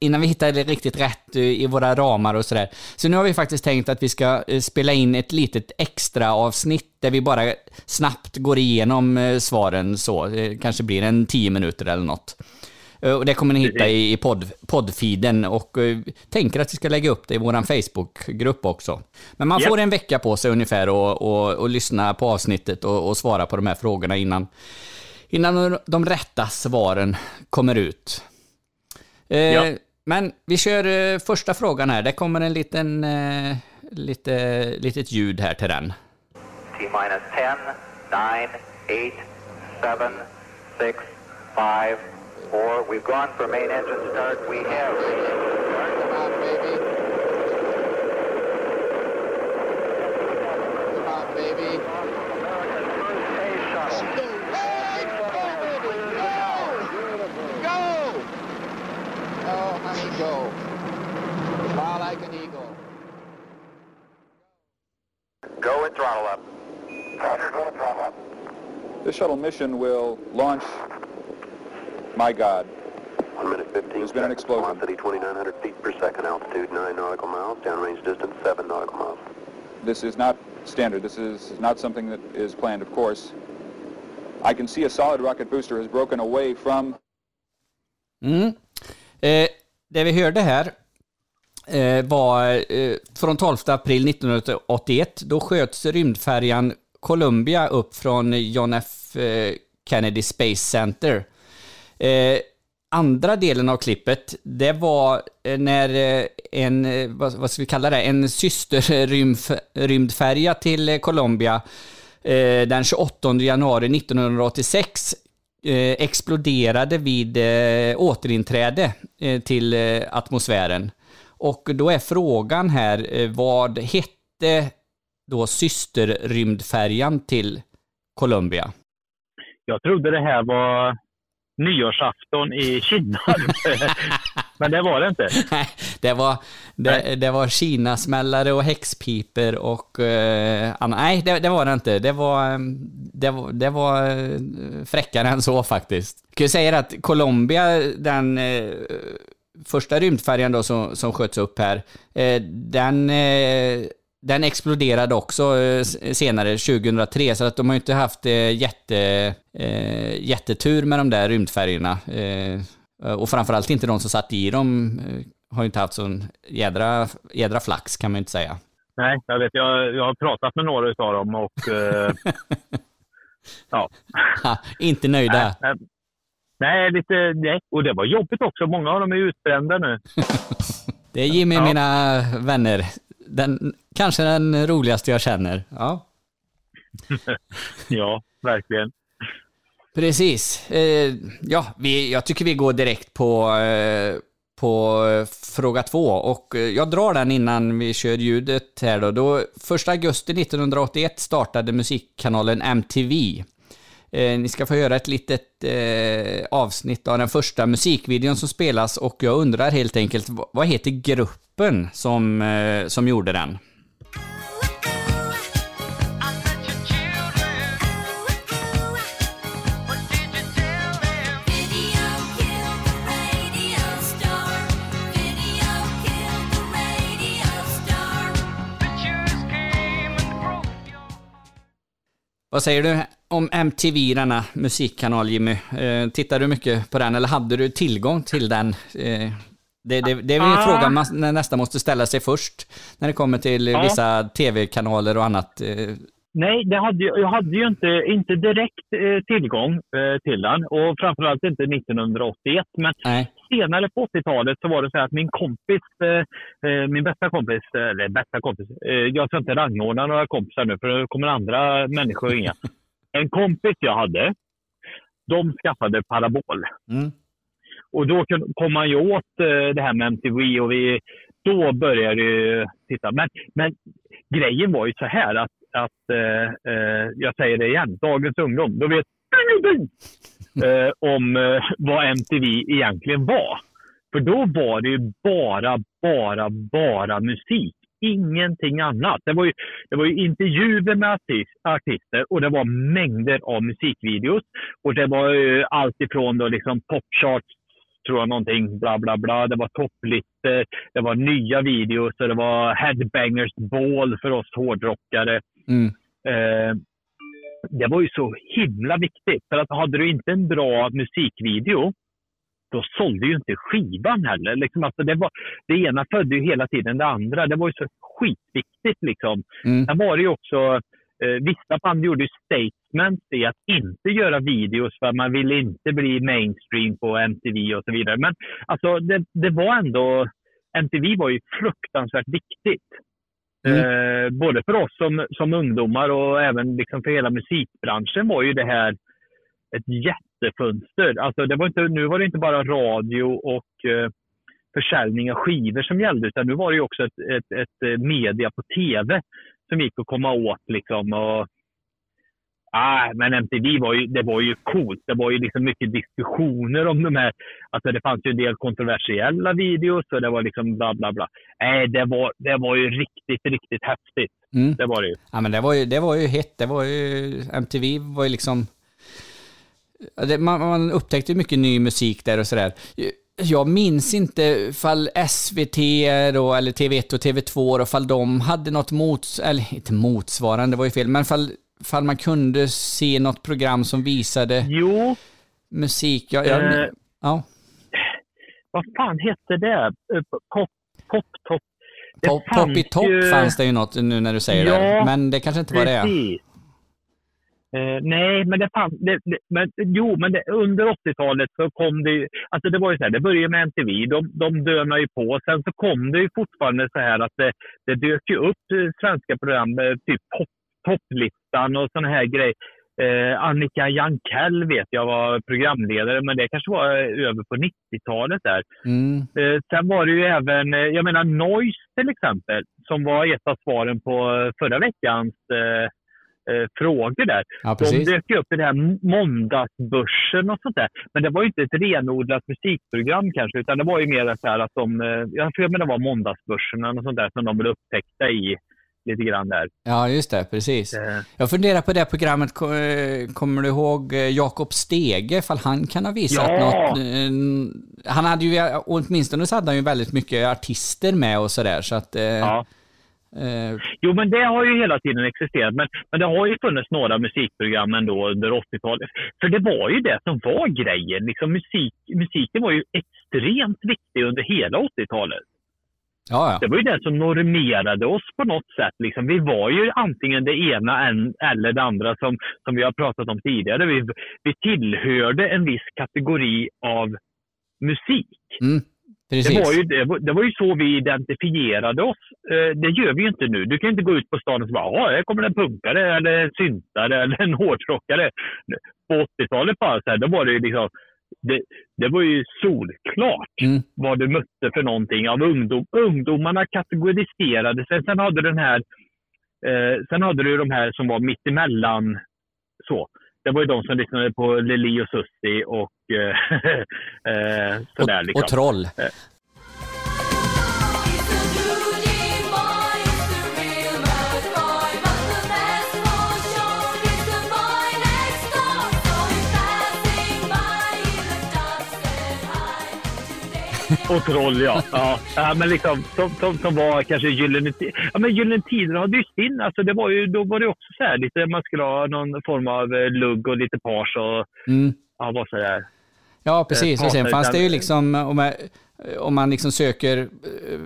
innan vi hittar riktigt rätt i våra ramar och sådär. Så nu har vi faktiskt tänkt att vi ska eh, spela in ett litet extra avsnitt där vi bara snabbt går igenom eh, svaren så. Det kanske blir en tio minuter eller något. Eh, Och det kommer ni hitta i i podd, poddfeeden och eh, tänker att vi ska lägga upp det i vår Facebookgrupp också. Men man Japp. får en vecka på sig ungefär och, och, och lyssna på avsnittet och, och svara på de här frågorna innan, innan de rätta svaren kommer ut. Eh, Ja. Men vi kör eh, första frågan här. Det kommer en liten, eh, lite, litet ljud här till den. T-minus 10, 9, 8, 7, 6, 5, 4. We've gone for main engine start. We have. Come on, baby. Come on, baby. Go! Oh, honey, go. Fly like an eagle. Go and throttle up. Roger, go and throttle up. The shuttle mission will launch. My God. One minute 15 There's been an explosion. Velocity 2,900 feet per second. Altitude 9 nautical miles. Downrange distance 7 nautical miles. This is not standard. This is not something that is planned, of course. I can see a solid rocket booster has broken away from Mm. Eh, det vi hörde här eh, var eh, från 12 april 1981. Då sköts rymdfärjan Columbia upp från John F. Eh, Kennedy Space Center. Eh, andra delen av klippet, det var eh, när eh, en, vad, vad ska vi kalla det, en systerrymdfärja till Colombia Columbia den 28 januari 1986 exploderade vid eh, återinträde eh, till eh, atmosfären. Och då är frågan här, eh, vad hette då systerrymdfärjan till Columbia? Jag trodde det här var nyårsafton i Kinna. Men det var det inte. Nej, det var, det, det var kinasmällare och häxpiper och... Eh, anna- nej, det, det var det inte. Det var, eh, det var, det var eh, fräckare än så faktiskt. Jag kan ju säga att Colombia, den eh, första rymdfärjan då som, som sköts upp här, eh, den, eh, den exploderade också eh, senare, 2003, så att de har ju inte haft eh, jätte, eh, jättetur med de där rymdfärjorna. Eh, och framförallt inte de som satt i dem eh, har ju inte haft sån jädra, jädra flax kan man ju inte säga. Nej, jag vet. Jag, jag har pratat med några av dem och... Eh, ja. Ha, inte nöjda. Nej, nej, lite... Nej. Och det var jobbigt också. Många av dem är utbrända nu. Det är Jimmy, Ja. mina vänner. Den, kanske den roligaste jag känner. Ja. ja, verkligen. Precis. Eh, ja, vi, jag tycker vi går direkt på, eh, på eh, fråga två. Och eh, jag drar den innan vi kör ljudet här då. då 1 augusti 1981 startade musikkanalen MTV. Eh, ni ska få höra ett litet eh, avsnitt av den första musikvideon som spelas och jag undrar helt enkelt, vad- heter gruppen som, eh, som gjorde den? Vad säger du om MTV, denna musikkanal Jimmy? Eh, tittar du mycket på den eller hade du tillgång till den? Eh, det, det, det är väl en Ah. fråga man nä- nästan måste ställa sig först när det kommer till Ja. vissa tv-kanaler och annat. Nej, det hade, jag jag hade ju inte, inte direkt eh, tillgång eh, till den och framförallt inte 1981. Men Nej. senare på 80-talet så var det så här att min kompis, eh, eh, min bästa kompis, eh, eller bästa kompis, eh, jag ska inte rangordna några kompisar nu för det kommer andra människor ringa. En kompis jag hade, de skaffade parabol. Mm. Och då kom man ju åt det här med MTV och vi, då började vi titta. Men, men grejen var ju så här att, att eh, eh, jag säger det igen, dagens ungdom, de vet ingenting eh, om eh, vad MTV egentligen var. För då var det ju bara, bara, bara musik. Ingenting annat. Det var ju, det var ju intervjuer med artist, artister och det var mängder av musikvideos. Och det var ju allt ifrån då liksom popcharts, tror jag någonting, bla bla bla. Det var topplistor, det var nya videos och det var headbangers ball för oss hårdrockare. Mm. Eh, det var ju så himla viktigt. För att hade du inte en bra musikvideo då sålde ju inte skivan heller. Liksom, alltså det, var, det ena födde ju hela tiden det andra. Det var ju så skitviktigt. Liksom. Mm. Sen var det ju också, eh, vissa band gjorde ju statements i att inte göra videos för man ville inte bli mainstream på MTV och så vidare. Men alltså det, det var ändå, MTV var ju fruktansvärt viktigt. Mm. Eh, både för oss som, som ungdomar och även liksom för hela musikbranschen var ju det här ett jättefönster. Alltså det var inte, nu var det inte bara radio och eh, försäljning av skivor som gällde, utan nu var det ju också ett, ett, ett eh, media på tv som gick att komma åt. Liksom, och, ah, men MTV var ju, det var ju coolt. Det var ju liksom mycket diskussioner om de här. Alltså det fanns ju en del kontroversiella videos och det var liksom bla bla bla. Nej, det var, det var ju riktigt, riktigt häftigt. Mm. Det var det ju. Ja, men det var ju, det var ju hett. Det var ju, MTV var ju liksom... Det, man, man upptäckte mycket ny musik där och sådär. Jag minns inte fall SVT då, eller TV1 och TV2 och fall de hade något mots... Eller inte motsvarande, det var ju fel, men fall, fall man kunde se något program som visade Jo. musik. Ja, jag, Eh, ja. Vad fan hette det? Eh, Pop, pop, top. Det Pop, Pop i topp ju- fanns det ju något nu när du säger Ja, det. Men det kanske inte var det. Eh, nej, men det fanns... Det, det, men, jo, men det, under 80-talet så kom det ju... Alltså det var ju så här, det började med MTV. De, de dönade ju på. Sen så kom det ju fortfarande så här att det, det dök ju upp eh, svenska program, eh, typ pop, Topplistan och såna här grejer. Eh, Annika Jankell vet jag var programledare, men det kanske var eh, över på 90-talet där. Mm. Eh, sen var det ju även, eh, jag menar Noise till exempel, som var ett av svaren på eh, förra veckans eh, frågor där. Ja, de dök ju upp i den här måndagsbörsen och sånt där. Men det var ju inte ett renodlat musikprogram kanske, utan det var ju mer så att de, jag tror att det var måndagsbörsen och sånt där som de blev upptäckta i lite grann där. Ja, just det. Precis. Eh, Jag funderar på det programmet, eh, kommer du ihåg eh, Jakob Stege, fall han kan ha visat Ja! något? eh, Han hade ju, åtminstone så hade han ju väldigt mycket artister med och sådär, så att... eh, Ja. eh, Jo, men det har ju hela tiden existerat. Men, men det har ju funnits några musikprogram ändå under 80-talet. För det var ju det som var grejen. Liksom musik, musiken var ju extremt viktig under hela 80-talet. Ja, ja. Det var ju det som normerade oss på något sätt. Liksom. Vi var ju antingen det ena en, eller det andra som, som vi har pratat om tidigare. Vi, vi tillhörde en viss kategori av musik. Mm. Det var, ju, det, var, det var ju så vi identifierade oss. Eh, det gör vi ju inte nu. Du kan inte gå ut på stan och säga "Ja, här kommer en punkare eller en syntare eller en hårdrockare. På 80-talet bara så här, då var det ju liksom det, det var ju solklart Mm. vad du mötte för någonting av ungdom. Ungdomarna kategoriserades. Sen, sen hade du den här eh, sen hade du de här som var mittemellan så. Det var ju de som lyssnade på Lili och Susie och eh, eh, sådär. Och, liksom. och troll. Och troll, ja. ja. ja men liksom, som, som, som var kanske Gyllene Tider. Ja, men Gyllene Tider hade ju sin. Alltså, det var ju, då var det också så här, lite, man skulle ha någon form av eh, lugg och lite page och Mm. ja, vad så där. Ja, precis. Eh, Och sen partner, fanns det ju liksom, om, jag, om man liksom söker eh,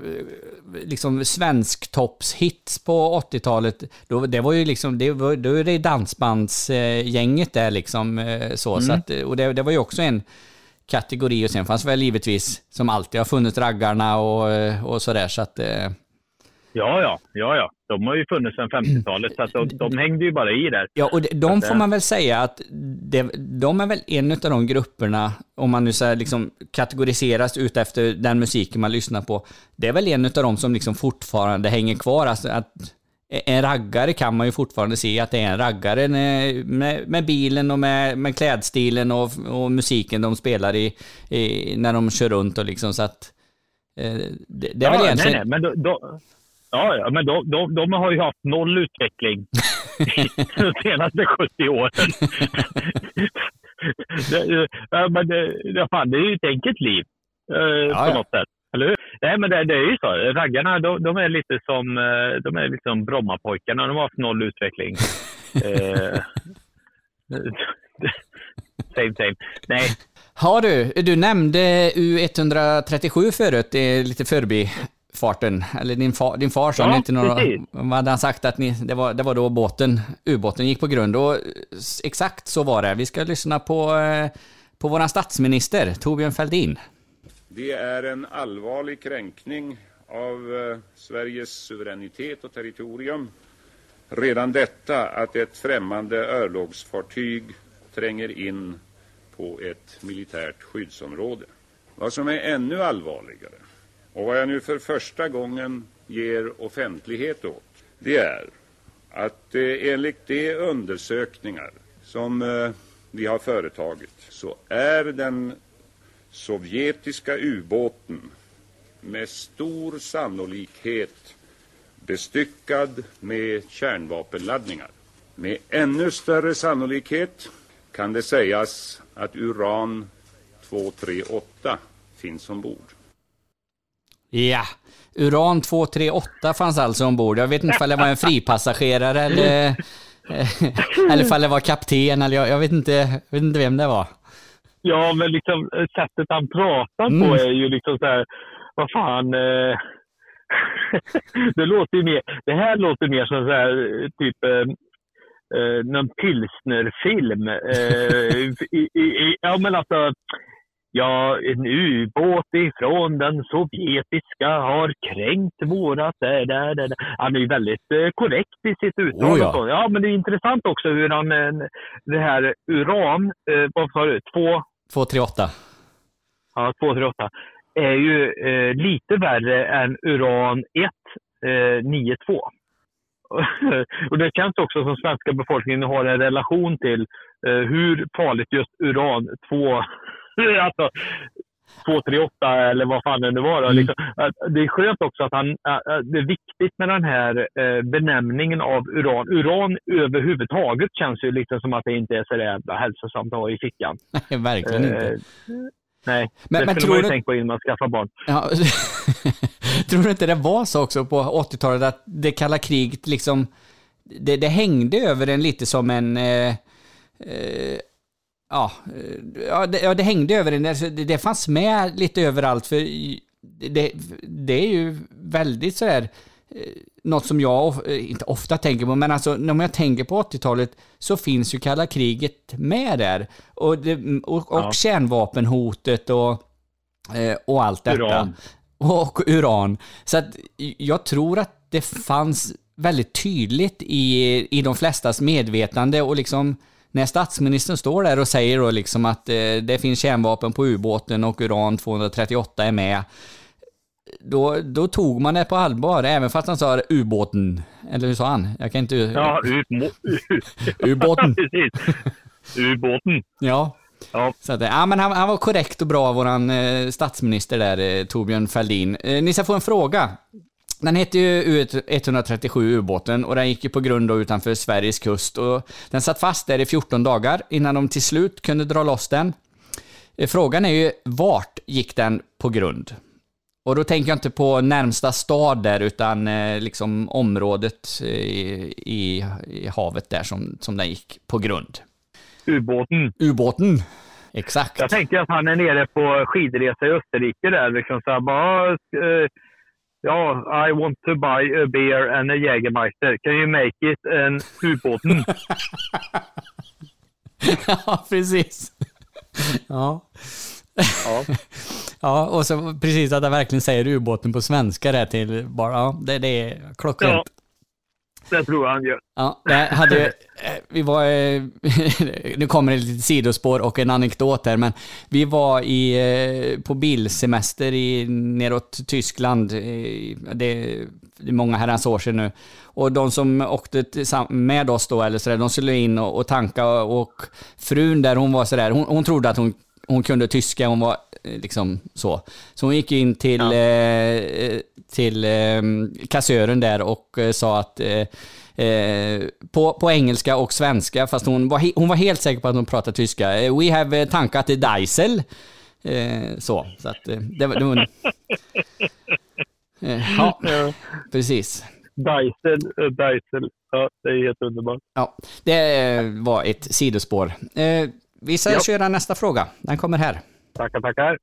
liksom svensktoppshits på 80-talet, då, det var ju liksom, det var, då är det dansbandsgänget där liksom eh, så. så Mm. att, och det, det var ju också en kategori och sen fanns väl givetvis, som alltid har funnits raggarna och, och sådär så att... eh, Ja, ja, ja, ja. De har ju funnits sedan 50-talet, så att de, de hängde ju bara i där. Ja, och de, de får eh, man väl säga att det, de är väl en av de grupperna, om man nu så liksom kategoriseras ut efter den musiken man lyssnar på, det är väl en av de som liksom fortfarande hänger kvar. Alltså att en raggare kan man ju fortfarande se att det är en raggare med, med, bilen och med, med klädstilen och, och musiken de spelar i, i när de kör runt och liksom så att eh, det, det är ja, väl egentligen... Nej, nej, men då, då, ja, ja, men de, de, de har ju haft noll utveckling de senaste 70 åren. det, ja, men det, fan, det är ju ett enkelt liv eh, på ja. något sätt. Eller hur? Nej, men det, det är ju så. Raggarna, de, de är lite som, eh, de är liksom Brommapojkarna. De har haft noll utveckling. eh, same, same. Nej, Ja du, du nämnde U137 förut, det är lite förbifarten. Eller din, far, din far sa Ja, inte några... precis. Vad hade han sagt att ni, det, var, det var då båten, ubåten gick på grund. Och exakt så var det. Vi ska lyssna på, eh, på våran statsminister, Torbjörn Fälldin. Det är en allvarlig kränkning av eh, Sveriges suveränitet och territorium. Redan detta att ett främmande örlogsfartyg tränger in på ett militärt skyddsområde. Vad som är ännu allvarligare och vad jag nu för första gången ger offentlighet åt, det är att eh, enligt de undersökningar som eh, vi har företagit så är den sovjetiska ubåten med stor sannolikhet bestyckad med kärnvapenladdningar. Med ännu större sannolikhet kan det sägas att uran 238 finns ombord. Ja, Uran 238 fanns alltså ombord. Jag vet inte om det var en fripassagerare eller, eh, eh, eller om det var kapten, eller jag, jag, vet inte, jag vet inte vem det var. Ja, men liksom eh, sättet han pratar Mm. på är ju liksom så här, vad fan. Eh, det låter ju mer, det här låter mer som så här, typ eh, eh, någon pilsnerfilm. Eh, i, i, i, ja, men alltså, ja, en ubåt ifrån den sovjetiska har kränkt vårat... Där, där, där. Han är ju väldigt eh, korrekt i sitt uttal. Oh, ja. ja, men det är intressant också hur han, eh, det här uran, eh, vad sa du, två 238. Ja, 238 är ju eh, lite värre än uran 1, eh, och det känns också som svenska befolkningen har en relation till eh, hur farligt just uran 2, alltså 238 eller vad fan det nu var. Då. Mm. Liksom, det är skönt också att han, äh, det är viktigt med den här eh, benämningen av uran. Uran överhuvudtaget känns ju lite som att det inte är så jävla hälsosamt att ha i fickan. Nej, verkligen Eh, inte. Nej, Men- det men skulle tror man ju du- tänka på innan man skaffar barn. Ja. Tror du inte det var så också på 80-talet att det kalla kriget liksom, det, det hängde över en lite som en, eh, eh, ja, eh, ja, det, ja, det hängde över en, alltså, det, det fanns med lite överallt för det, det är ju väldigt sådär, eh, något som jag eh, inte ofta tänker på, men alltså när jag tänker på 80-talet så finns ju kalla kriget med där. Och, det, och, och Ja. kärnvapenhotet och, och allt detta. Uran. Och uran. Så att jag tror att det fanns väldigt tydligt i, i de flestas medvetande och liksom när statsministern står där och säger då liksom att eh, det finns kärnvapen på ubåten och uran 238 är med. Då, då tog man det på allvar, även fast han sa ubåten. Eller hur sa han? Jag kan inte... Ja, ubå- Ubåten. Precis. Ubåten. Ja. Ja. Så att, ja, men han, han var korrekt och bra, våran eh, statsminister där, eh, Torbjörn Fälldin. Eh, ni ska få en fråga. Den heter ju U137 ubåten och den gick ju på grund då utanför Sveriges kust och den satt fast där i 14 dagar innan de till slut kunde dra loss den. Eh, Frågan är ju vart gick den på grund? Och då tänker jag inte på närmsta stad där utan eh, liksom området eh, i, i, i havet där som, som den gick på grund. Ubåten. Ubåten. Exakt. Jag tänkte att han är nere på skidresa i Österrike där. Liksom så här, bara, ja, I want to buy a beer and a Jägermeister. Can you make it en ubåten? ja, precis. Ja. Ja. ja, och så precis att han verkligen säger ubåten på svenska där till bara, ja, det, det är klockrent. Ja. Det tror jag han gör. Ja, det hade, eh, vi var, eh, nu kommer det lite sidospår och en anekdot här, men vi var i, eh, på bilsemester i, neråt Tyskland, det, det är många herrans år sedan nu. Och de som åkte med oss då, eller sådär, de skulle in och, och tanka och frun där, hon var sådär, hon, hon trodde att hon, hon kunde tyska, hon var eh, liksom så. Så hon gick in till, eh, till eh, kassören där och eh, sa att eh, eh, på, på engelska och svenska, fast hon var, he- hon var helt säker på att hon pratade tyska. We have tankat Deisel. Så, så att det, var- det var... Ja, precis. Deisel, eh, Deisel. Ja, det är helt underbart. Ja, det var ett sidospår. Vi ska Ja. köra nästa fråga. Den kommer här. Tackar, tackar.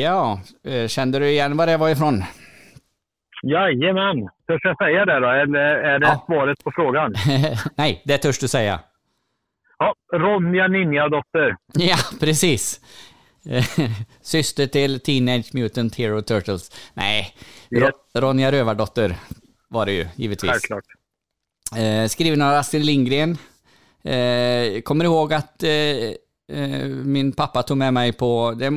Ja, eh, kände du igen var det var ifrån? Jajamän. Törs jag säga det då? Eller är det svaret på frågan? Nej, det törs du säga. Ja, Ronja Ninja-dotter. Ja, precis. Syster till Teenage Mutant Hero Turtles. Nej, Ro- Ronja Rövardotter var det ju, givetvis. Självklart. Eh, skriven av Astrid Lindgren. Eh, kommer ihåg att eh, eh, min pappa tog med mig på, det,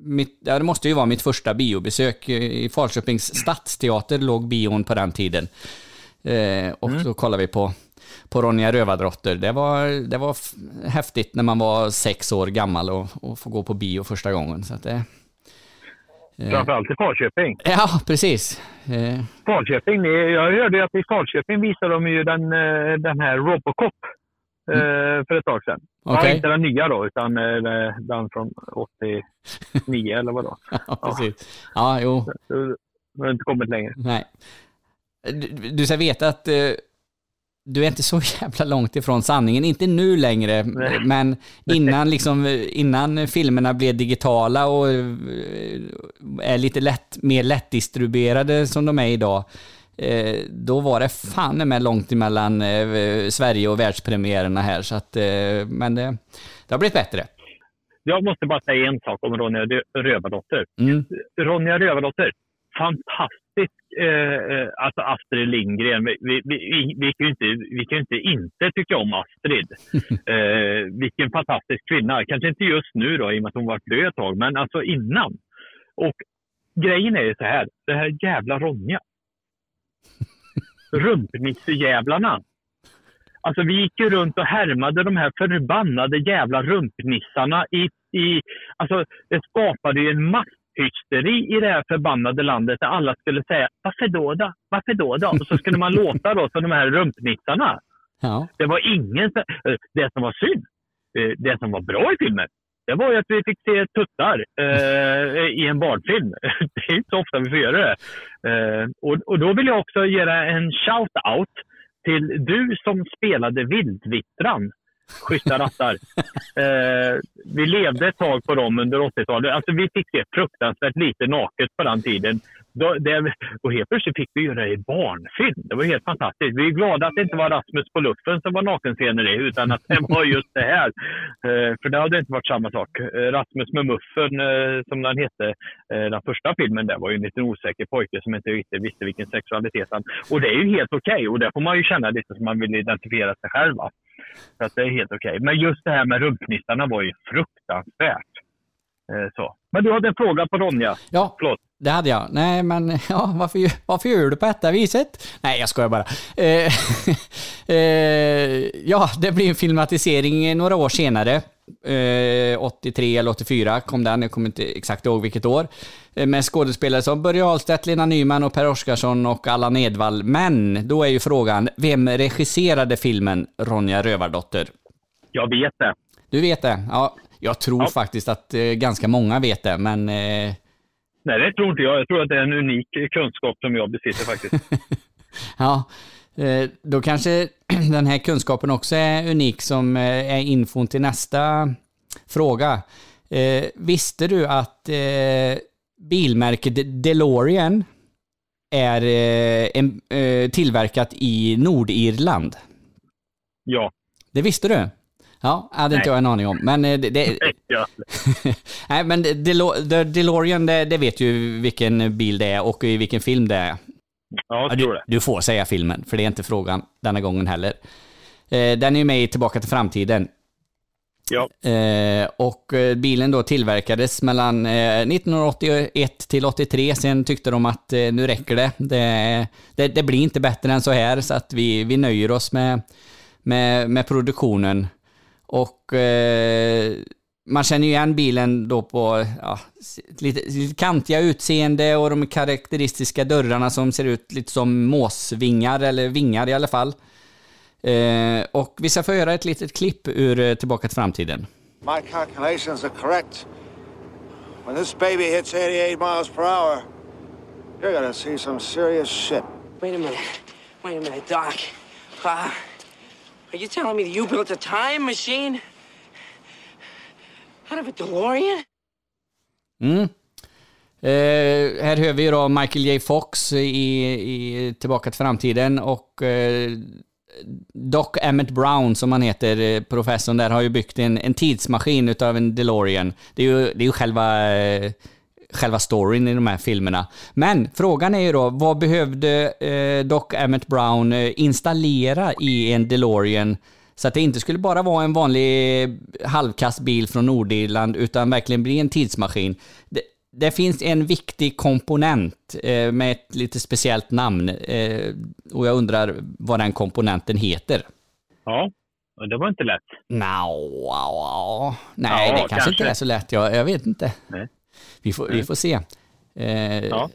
mitt, ja, det måste ju vara mitt första biobesök. I Falköpings stadsteater låg bion på den tiden. Eh, och Mm. så kollade vi på, på Ronja Rövardotter. Det var, det var häftigt när man var sex år gammal och, och få gå på bio första gången. Så att det, eh, Framförallt i Falköping. Ja, precis. Eh, Falköping, jag hörde att i Falköping visade de ju den, eh, den här Robocop eh, för ett tag sedan. Ja, Okej. inte den nya då, utan eh, den från 89 eller vad då. ja, precis. Ja, jo. Det har inte kommit längre. Nej. Du, du ska veta att eh, du är inte så jävla långt ifrån sanningen. Inte nu längre, Nej. men innan, liksom, innan filmerna blev digitala och eh, är lite lätt, mer lättdistribuerade som de är idag, då var det fan med långt emellan eh, Sverige och världspremiärerna här. Så att, eh, men det, det har blivit bättre. Jag måste bara säga en sak om Ronja Rö- Rövardotter. Mm. Ronja Rövardotter, fantastisk, eh, eh, alltså Astrid Lindgren. Vi, vi, vi, vi, kan ju inte, vi kan inte inte tycka om Astrid. eh, vilken fantastisk kvinna. Kanske inte just nu då, i och med att hon varit död ett tag, men alltså innan. Och grejen är ju så här, det här jävla Ronja. Rumpnissejävlarna. Alltså vi gick ju runt och härmade de här förbannade jävla rumpnissarna i, i alltså det skapade ju en masshysteri i det här förbannade landet där alla skulle säga varför då då? Varför då då? Och så skulle man låta då som de här rumpnissarna. Ja. Det var ingen, eh, det som var synd, eh, det som var bra i filmen, det var ju att vi fick se tuttar eh, i en barnfilm. Det är inte så ofta vi får göra det. Eh, och, och då vill jag också ge dig en shout-out till du som spelade Vildvittran. Schyssta rattar. Eh, vi levde ett tag på dem under 80-talet. Alltså vi fick se fruktansvärt lite naket på den tiden. Då, det, och helt plötsligt fick vi göra det i barnfilm. Det var helt fantastiskt. Vi är glada att det inte var Rasmus på luffen som var nakenscener i, utan att det var just det här. Eh, för det hade inte varit samma sak. Eh, Rasmus med muffen, eh, som den hette, eh, den första filmen, där var ju en liten osäker pojke som inte riktigt visste vilken sexualitet han... Och det är ju helt okej och där får man ju känna lite som man vill identifiera sig själv. Va? Så att det är helt okej. Men just det här med rumpnissarna var ju fruktansvärt. Eh, så. Men du hade en fråga på Ronja. Ja, Förlåt. det hade jag. Nej, men ja, varför, varför gör du på detta viset? Nej, jag skojar bara. Eh, eh, ja, det blir en filmatisering några år senare. Eh, 83 eller 84 kom den, jag kommer inte exakt ihåg vilket år. Eh, med skådespelare som Börje Ahlstedt, Lena Nyman och Per Oscarsson och Allan Edwall. Men då är ju frågan, vem regisserade filmen Ronja Rövardotter? Jag vet det. Du vet det? Ja, jag tror Ja. faktiskt att eh, ganska många vet det, men eh, Nej, det tror inte jag. Jag tror att det är en unik kunskap som jag besitter faktiskt. Ja, eh, då kanske den här kunskapen också är unik som eh, är infon till nästa fråga. Eh, Visste du att eh, bilmärket DeLorean är eh, en, eh, tillverkat i Nordirland? Ja. Det visste du? Ja, hade inte Nej. jag en aning om. Men eh, det, det. Nej, men DeLorean, det, det vet ju vilken bil det är och i vilken film det är. Ja, du, du får säga filmen, för det är inte frågan denna gången heller. Eh, den är ju med i Tillbaka till framtiden. Ja. Eh, och eh, bilen då tillverkades mellan eh, 1981 till 83. Sen tyckte de att eh, nu räcker det. Det, det. det blir inte bättre än så här, så att vi, vi nöjer oss med, med, med produktionen. Och eh, man känner ju igen bilen då på ja, lite, lite kantiga utseende och de karaktäristiska dörrarna som ser ut lite som måsvingar, eller vingar i alla fall. Eh, och vi ska få göra ett litet klipp ur eh, Tillbaka till framtiden. My calculations are correct. When this baby hits 88 miles per hour, you're gonna see some serious shit. Wait a minute. Wait a minute, Doc. Uh, are you telling me that you built a time machine? Out of a DeLorean? Mm. Eh, här hör vi ju då Michael J Fox i, i Tillbaka till framtiden och eh, Doc Emmett Brown, som han heter, eh, professorn där, har ju byggt en, en tidsmaskin utav en DeLorean. Det är ju, det är ju själva, eh, själva storyn i de här filmerna. Men frågan är ju då, vad behövde eh, Doc Emmett Brown eh, installera i en DeLorean så att det inte skulle bara vara en vanlig halvkastbil från Nordirland, utan verkligen bli en tidsmaskin. Det, det finns en viktig komponent eh, med ett lite speciellt namn. Eh, och jag undrar vad den komponenten heter. Ja, det var inte lätt. No, nej, Ja, det kanske, kanske. inte är så lätt. Jag, jag vet inte. Nej. Vi, får, vi Nej. får se. Eh, Ja.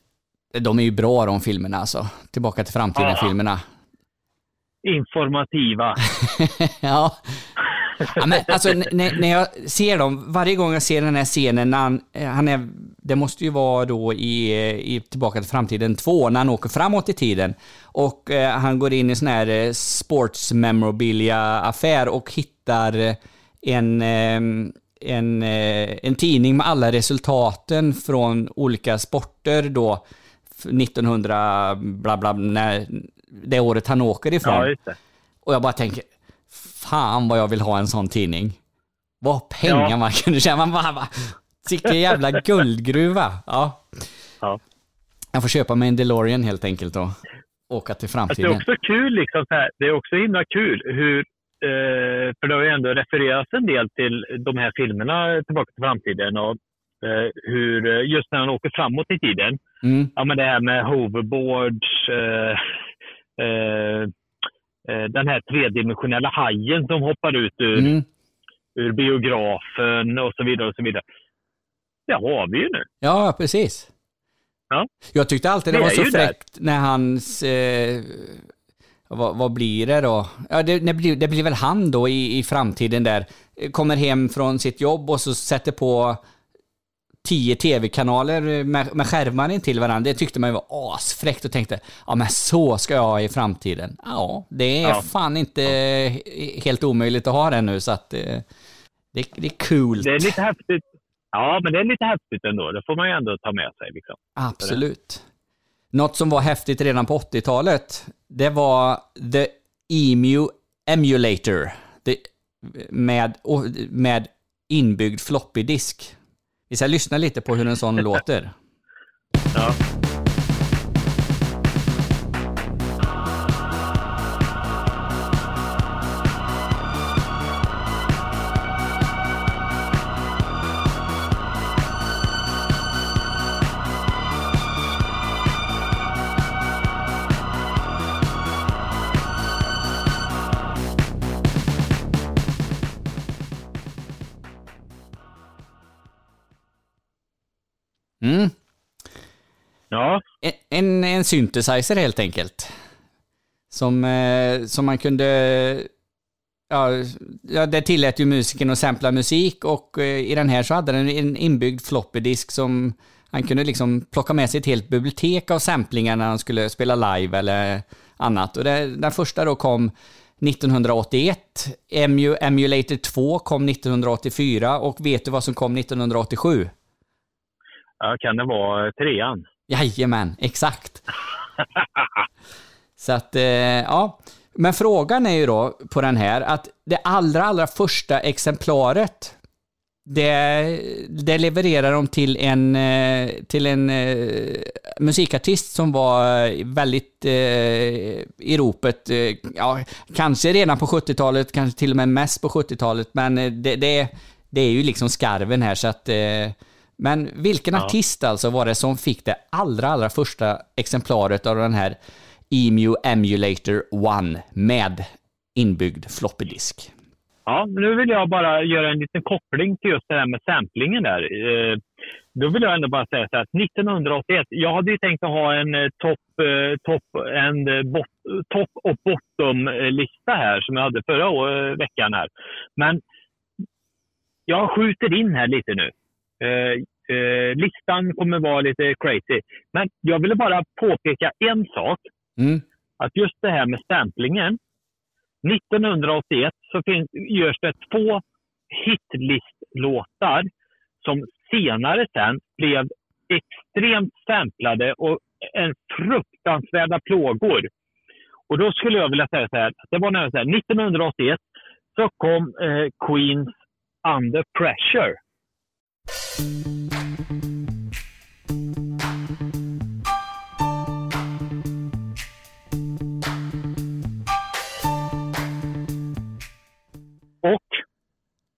De är ju bra de filmerna alltså. Tillbaka till framtiden-filmerna. Informativa. ja. ja men, alltså, när, när jag ser dem, varje gång jag ser den här scenen när han, eh, han är, det måste ju vara då i, eh, i Tillbaka till framtiden 2, när han åker framåt i tiden. Och eh, han går in i sån här eh, sports memorabilia-affär och hittar eh, ehm, en, eh, en, en tidning med alla resultaten från olika sporter då, 1900, bla bla, när, det året han åker ifrån. Ja. Och jag bara tänker, fan vad jag vill ha en sån tidning. Vad pengar Ja. man kunde tjäna. Man bara, bara vilken jävla guldgruva. Ja. Ja. Jag får köpa mig en DeLorean helt enkelt och åka till Alltså, det är framtiden. också kul, liksom, det är också himla kul hur, eh, för det har ju ändå refererats en del till de här filmerna Tillbaka till framtiden och eh, hur, eh, just när han åker framåt i tiden, Mm. ja men det här med hoverboards, eh, den här tredimensionella hajen som hoppar ut ur, Mm. ur biografen och så vidare och så vidare. Det har vi ju nu. Ja, precis. Ja. Jag tyckte alltid det, Det var så fräckt när hans... Eh, vad, vad blir det då? Ja, det, det, blir, det blir väl han då i, i framtiden där. Kommer hem från sitt jobb och så sätter på tio tv-kanaler med, med skärmar till varandra. Det tyckte man ju var asfräckt och tänkte, ja men så ska jag ha i framtiden. Ja, det är Ja. fan inte helt omöjligt att ha det nu så att eh, det, det är coolt. Det är lite häftigt. Ja, men det är lite häftigt ändå. Det får man ju ändå ta med sig. Liksom. Absolut. Något som var häftigt redan på 80-talet, det var The Emu Emulator. Det, med, med inbyggd floppy disk. Vi ska lyssna lite på hur en sån låter. Ja. Mm. Ja. En, en, synthesizer helt enkelt. Som, eh, som man kunde... Ja, det tillät ju musiken att sampla musik och eh, i den här så hade den en inbyggd floppy disk som han kunde liksom plocka med sig ett helt bibliotek av samplingar när han skulle spela live eller annat. Och det, den första då kom 1981, Emu, Emulator 2 kom 1984 och vet du vad som kom 1987? Ja, kan det vara eh, trean? Jajamän, exakt. Så att, eh, ja. Men frågan är ju då på den här att det allra, allra första exemplaret det, det levererar de till en, eh, till en musikartist som var väldigt eh, i ropet, ja, kanske redan på 70-talet, kanske till och med mest på 70-talet, men det, det, det är ju liksom skarven här så att eh, men vilken Ja. artist alltså var det som fick det allra, allra första exemplaret av den här EMU Emulator One med inbyggd floppy disk? Ja, nu vill jag bara göra en liten koppling till just det här med samplingen där. Eh, Då vill jag ändå bara säga så här att 1981, jag hade ju tänkt att ha en eh, topp eh, top, bot, top och bottom-lista här som jag hade förra veckan här. Men jag skjuter in här lite nu. Eh, eh, listan kommer vara lite crazy. Men jag ville bara påpeka en sak. Mm. Att just det här med samplingen. 1981 så finns, görs det två hitlistlåtar som senare sen blev extremt samplade och en fruktansvärda plågor. Och då skulle jag vilja säga så här, det var när så här, 1981 så kom eh, Queens Under Pressure. Och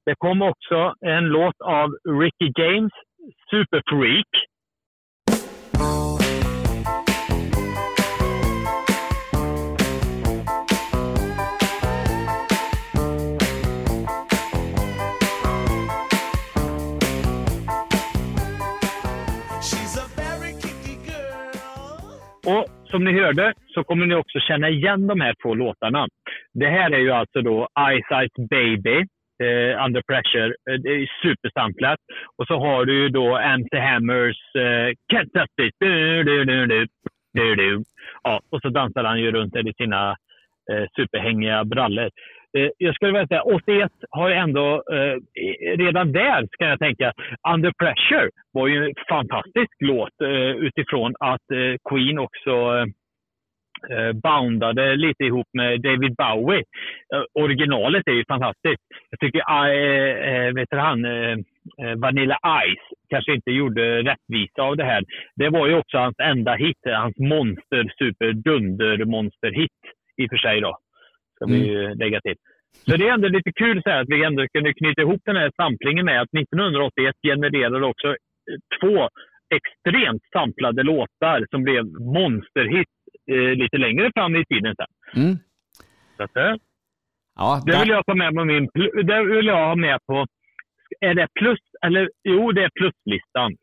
det kom också en låt av Ricky James, Super Och som ni hörde så kommer ni också känna igen de här två låtarna. Det här är ju alltså då Ice Ice Baby, eh, Under Pressure. Eh, det är supersamplat. Och så har du ju då MC Hammers eh, Can't Touch It. Du, du, du, du, du, du. Ja, och så dansar han ju runt i sina eh, superhängiga brallor. Eh, jag skulle vilja säga 81 har ju ändå, eh, redan där ska jag tänka, Under Pressure var ju en fantastisk låt eh, utifrån att eh, Queen också eh, boundade lite ihop med David Bowie. Eh, originalet är ju fantastiskt. Jag tycker eh, eh, vet han, eh, eh, Vanilla Ice kanske inte gjorde rättvisa av det här. Det var ju också hans enda hit, hans monster, super dunder monster hit i och för sig då. Ska vi ju lägga till. Så det är ändå lite kul så här att vi ändå kunde knyta ihop den här samplingen med att 1981 genererade också eh, två extremt samplade låtar som blev monsterhit eh, lite längre fram i tiden sen. Mm. Så att, eh, Ja, det vill jag ta med på min... Det vill jag ha med på... Är det plus eller... Jo, det är pluslistan.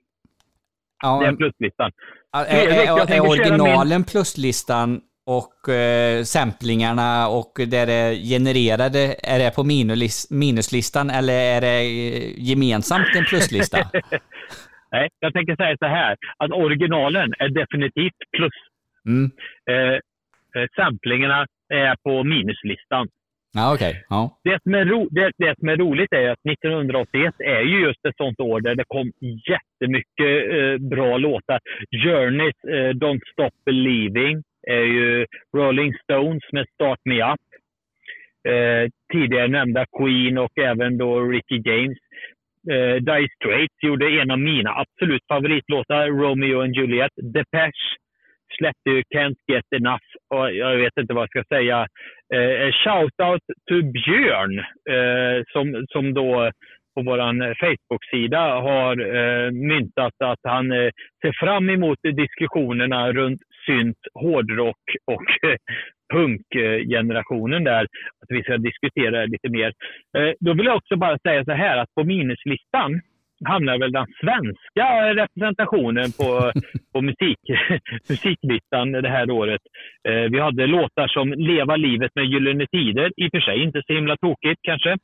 Ja, Det är pluslistan. Är, är, är, köra originalen pluslistan och eh, samplingarna och där det är genererade, är det på minus, minuslistan eller är det eh, gemensamt en pluslista? Nej, jag tänker säga så här. Att originalen är definitivt plus. Mm. Eh, eh, samplingarna är på minuslistan. Ja, okej. Ja. Det som, är ro, det, det som är roligt är att 1981 är ju just ett sånt år där det kom jättemycket eh, bra låtar. Journeys eh, Don't Stop Believing är ju Rolling Stones med Start Me Up. Eh, tidigare nämnda Queen och även då Ricky James. Eh, Dire Straits gjorde en av mina absolut favoritlåtar, Romeo and Juliet. Depeche släppte ju Can't Get Enough. Och jag vet inte vad jag ska säga. Eh, Shoutout to Björn eh, som, som då på vår Facebook-sida har eh, myntat att han eh, ser fram emot diskussionerna runt synt, hårdrock och eh, punkgenerationen där. Att vi ska diskutera det lite mer. Eh, då vill jag också bara säga så här att på minuslistan hamnar väl den svenska representationen på, på musik, musiklistan det här året. Eh, vi hade låtar som Leva livet med Gyllene Tider, i och för sig inte så himla tokigt kanske.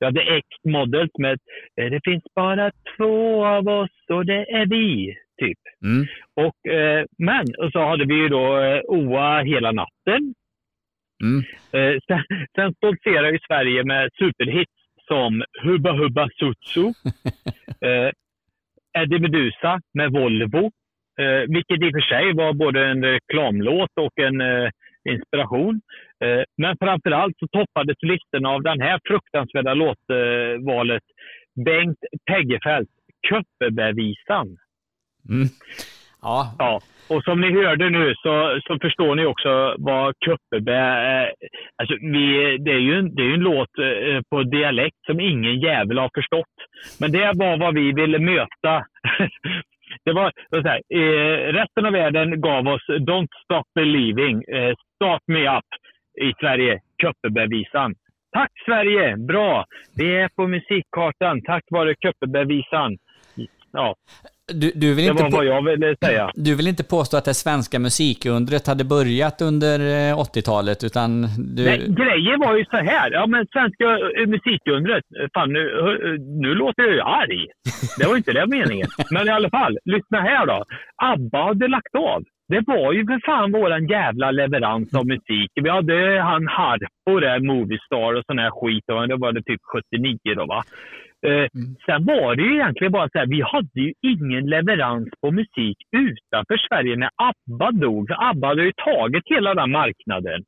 Vi hade X-Models med eh, Det finns bara två av oss och det är vi, typ. Mm. Och, eh, men, och så hade vi ju då eh, OA hela natten. Mm. Eh, sen, sen stoltserar ju Sverige med superhits som Hubba Hubba Sutsu, eh, Eddie Meduza med Volvo, eh, vilket i och för sig var både en reklamlåt och en eh, inspiration. Eh, men framförallt så toppades listorna av den här fruktansvärda låtvalet Bengt Peggefelt, Köppebävisan. Mm. Ja. ja. Och som ni hörde nu så, så förstår ni också vad Köppebä är. Eh, alltså vi, det är ju en, det är ju en låt eh, på dialekt som ingen jävel har förstått. Men det var vad vi ville möta. det var så här, eh, resten av världen gav oss Don't Stop Believing, eh, Start Me Up i Sverige, Köppebävisan. Tack Sverige! Bra! Vi är på musikkartan tack vare Köppebävisan. Ja. Du, du vill det inte var vad jag ville säga. Du vill inte påstå att det svenska musikundret hade börjat under eh, 80-talet, utan du... Nej, grejen var ju så här. Ja, men svenska eh, musikundret. Fan, nu, hör- nu låter jag ju arg. Det var inte det meningen. Men i alla fall, lyssna här då. ABBA hade lagt av. Det var ju för fan våran jävla leverans av musik. Vi hade han Harpo där, Moviestar och sån här skit. Och det var det typ 79 då va. Eh, Sen var det ju egentligen bara så här, vi hade ju ingen leverans på musik utanför Sverige när ABBA dog. ABBA hade ju tagit hela den marknaden.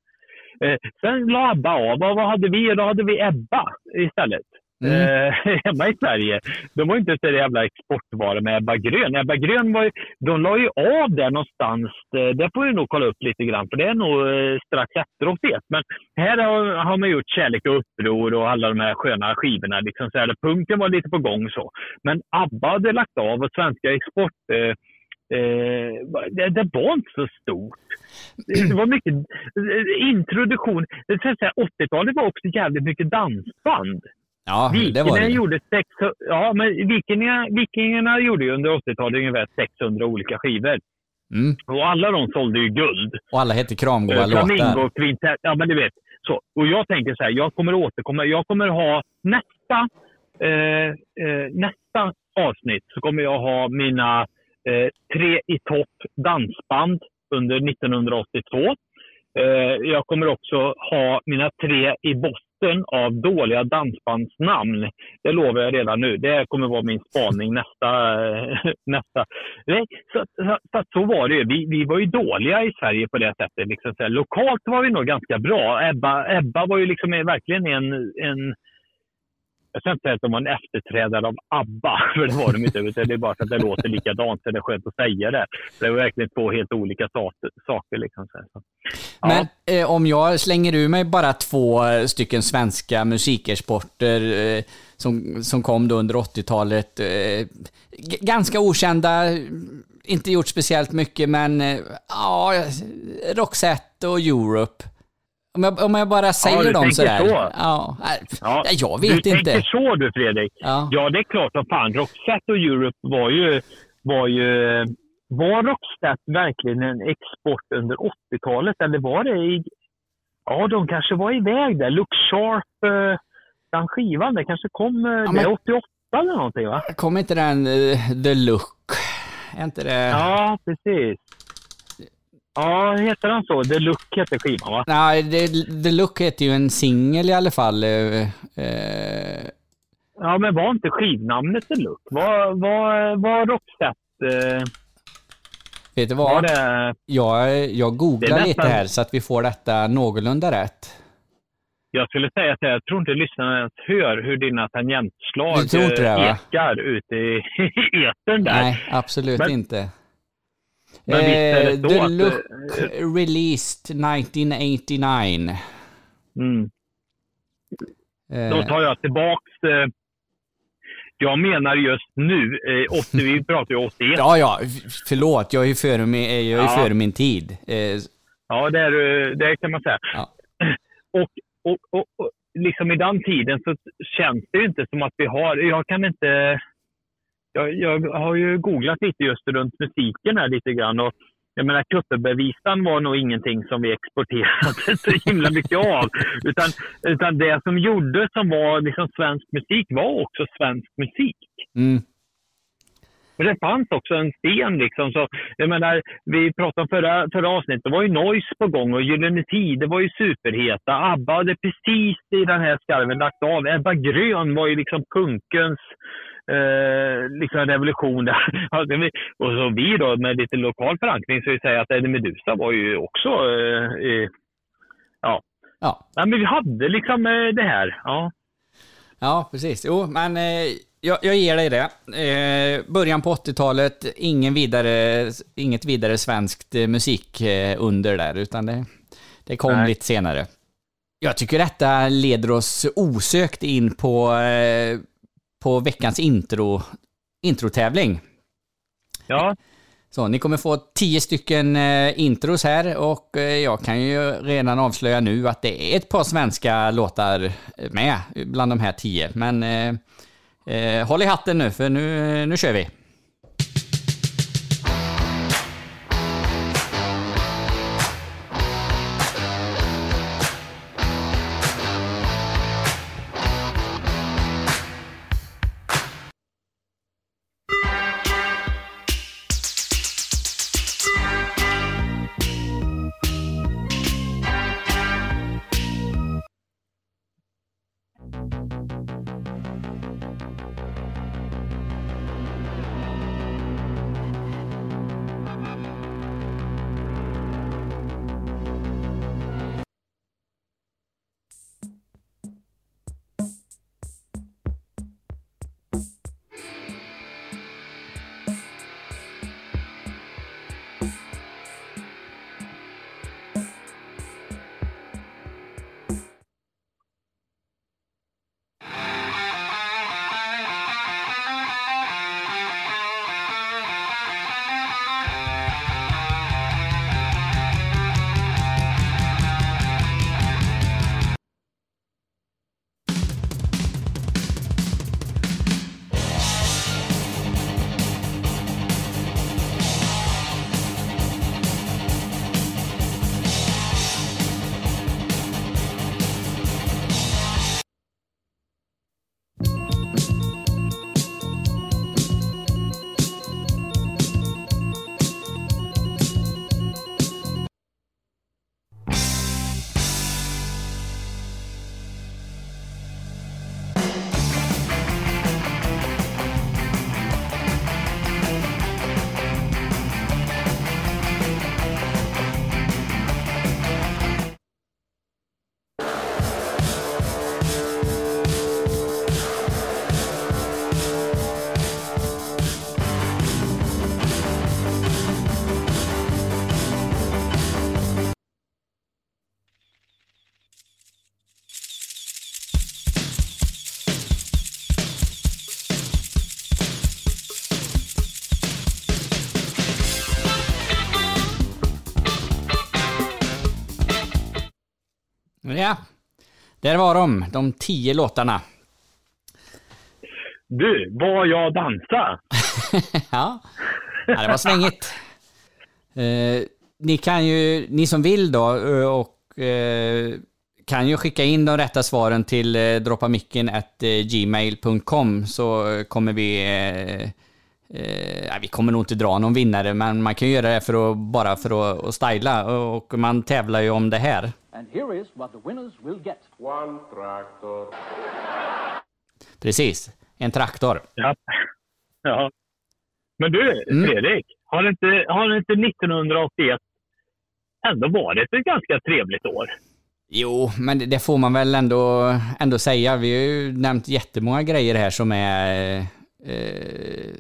Eh, sen la ABBA av. Och vad hade vi? Då hade vi Ebba istället. Mm. Eh, hemma i Sverige. De var inte så jävla exportvara med Ebba Grön. Ebba Grön var ju, de la ju av där någonstans. Eh, det får vi nog kolla upp lite grann för det är nog eh, strax efter 81. Men här har, har man gjort Kärlek och uppror och alla de här sköna skivorna. Liksom så här, punkten var lite på gång så. Men ABBA hade lagt av och svenska export eh, Eh, det, det var inte så stort. Det var mycket introduktion. 80-talet var också jävligt mycket dansband. Ja, det var Vikingarna det. gjorde sex, ja, men vikingarna, vikingarna gjorde ju under 80-talet ungefär 600 olika skivor. Mm. Och alla de sålde ju guld. Och alla hette kramgoa Eh, låtar. Flamingo, kvintett, ja men du vet. Så. Och jag tänker så här, jag kommer återkomma. Jag kommer ha nästa, eh, eh, nästa avsnitt så kommer jag ha mina eh, tre i topp dansband under 1982. Eh, jag kommer också ha mina tre i botten av dåliga dansbandsnamn. Det lovar jag redan nu. Det kommer vara min spaning nästa... Eh, nästa. Nej, så, så, så, så var det ju. Vi, vi var ju dåliga i Sverige på det sättet. Liksom så här, lokalt var vi nog ganska bra. Ebba, Ebba var ju liksom verkligen en, en jag ska inte säga att de var en efterträdare av ABBA, för det var de inte. utan Det är bara för att det låter likadant, så det är skönt att säga det. Det var verkligen två helt olika saker. liksom. så Men eh, om jag slänger ur mig bara två eh, stycken svenska musikersporter eh, som, som kom då under 80-talet. Eh, ganska okända, inte gjort speciellt mycket, men eh, ja, Roxette och Europe. Om jag, om jag bara säger du dem sådär. så. Ja, Ja, jag vet du inte. tänker så du Fredrik. Ja. Ja, det är klart som fan. Roxette och Europe var ju... Var, ju, var Roxette verkligen en export under 80-talet eller var det i... Ja, de kanske var iväg där. Look Sharp, eh, den skivan, det kanske kom... eh, det men- är 88 eller någonting va? Kom inte den eh, The Look? Är inte det... Ja, precis. Ja, heter den så? The Look heter skivan va? Nej, det, The Look heter ju en singel i alla fall. eh, eh, Ja, men var inte skivnamnet The Look? Var, var, var Roxette... Eh, Vet du var vad? det... Jag, jag Det googlar lite här så att vi får detta någorlunda rätt. Jag skulle säga att jag tror inte lyssnarna ens hör hur dina tangentslag det, eh, ekar ute i etern där. Nej, absolut Men- inte. Men visst är det Eh, så The att, Look eh, released 1989. Mm. Eh, Då tar jag tillbaks... Jag menar just nu, eh, 80, vi pratar ju 81. Ja, ja, förlåt. Jag är ju före min, jag är ju Ja. före min tid. Ja, det, är, det kan man säga. Ja. Och, och, och, och liksom i den tiden så känns det ju inte som att vi har... Jag kan inte... Jag, jag har ju googlat lite just runt musiken här lite grann. Och jag menar, Kuppebevisan var nog ingenting som vi exporterade så himla mycket av. Utan, utan det som gjordes som var liksom svensk musik var också svensk musik. mm. Men det fanns också en scen liksom. Så, jag menar, vi pratade om förra, förra avsnittet, det var ju Noise på gång och Gyllene Tid, det var ju superheta. ABBA hade precis i den här skarven lagt av. Ebba Grön var ju liksom punkens eh, liksom revolution där. Och så vi då med lite lokal förankring så vi säger att Eddie Meduza var ju också eh, eh, ja. Ja. Men vi hade liksom eh, det här. Ja. Ja, precis. Jo, men eh, jag, jag ger dig det. Eh, början på 80-talet, ingen vidare, inget vidare svenskt eh, musikunder där, utan det, det kom Nej. lite senare. Jag tycker detta leder oss osökt in på, eh, på veckans intro, introtävling. Ja. Så ni kommer få tio stycken eh, intros här och eh, jag kan ju redan avslöja nu att det är ett par svenska låtar med bland de här tio. Men eh, håll i hatten nu för nu, nu kör vi. Ja, där var de, de tio låtarna. Du, var jag dansa? ja. ja, det var svängigt. Eh, ni kan ju, ni som vill då, eh, och eh, kan ju skicka in de rätta svaren till eh, droppamicken@gmail.com så kommer vi eh, eh, vi kommer nog inte dra någon vinnare, men man kan ju göra det för att, bara för att, att styla och man tävlar ju om det här. And here is what the winners will get. One tractor. Precis, en traktor. Ja. ja. Men du, Mm. Fredrik. Har inte, har inte 1981 ändå varit ett ganska trevligt år? Jo, men det får man väl ändå, ändå säga. Vi har ju nämnt jättemånga grejer här som är, eh,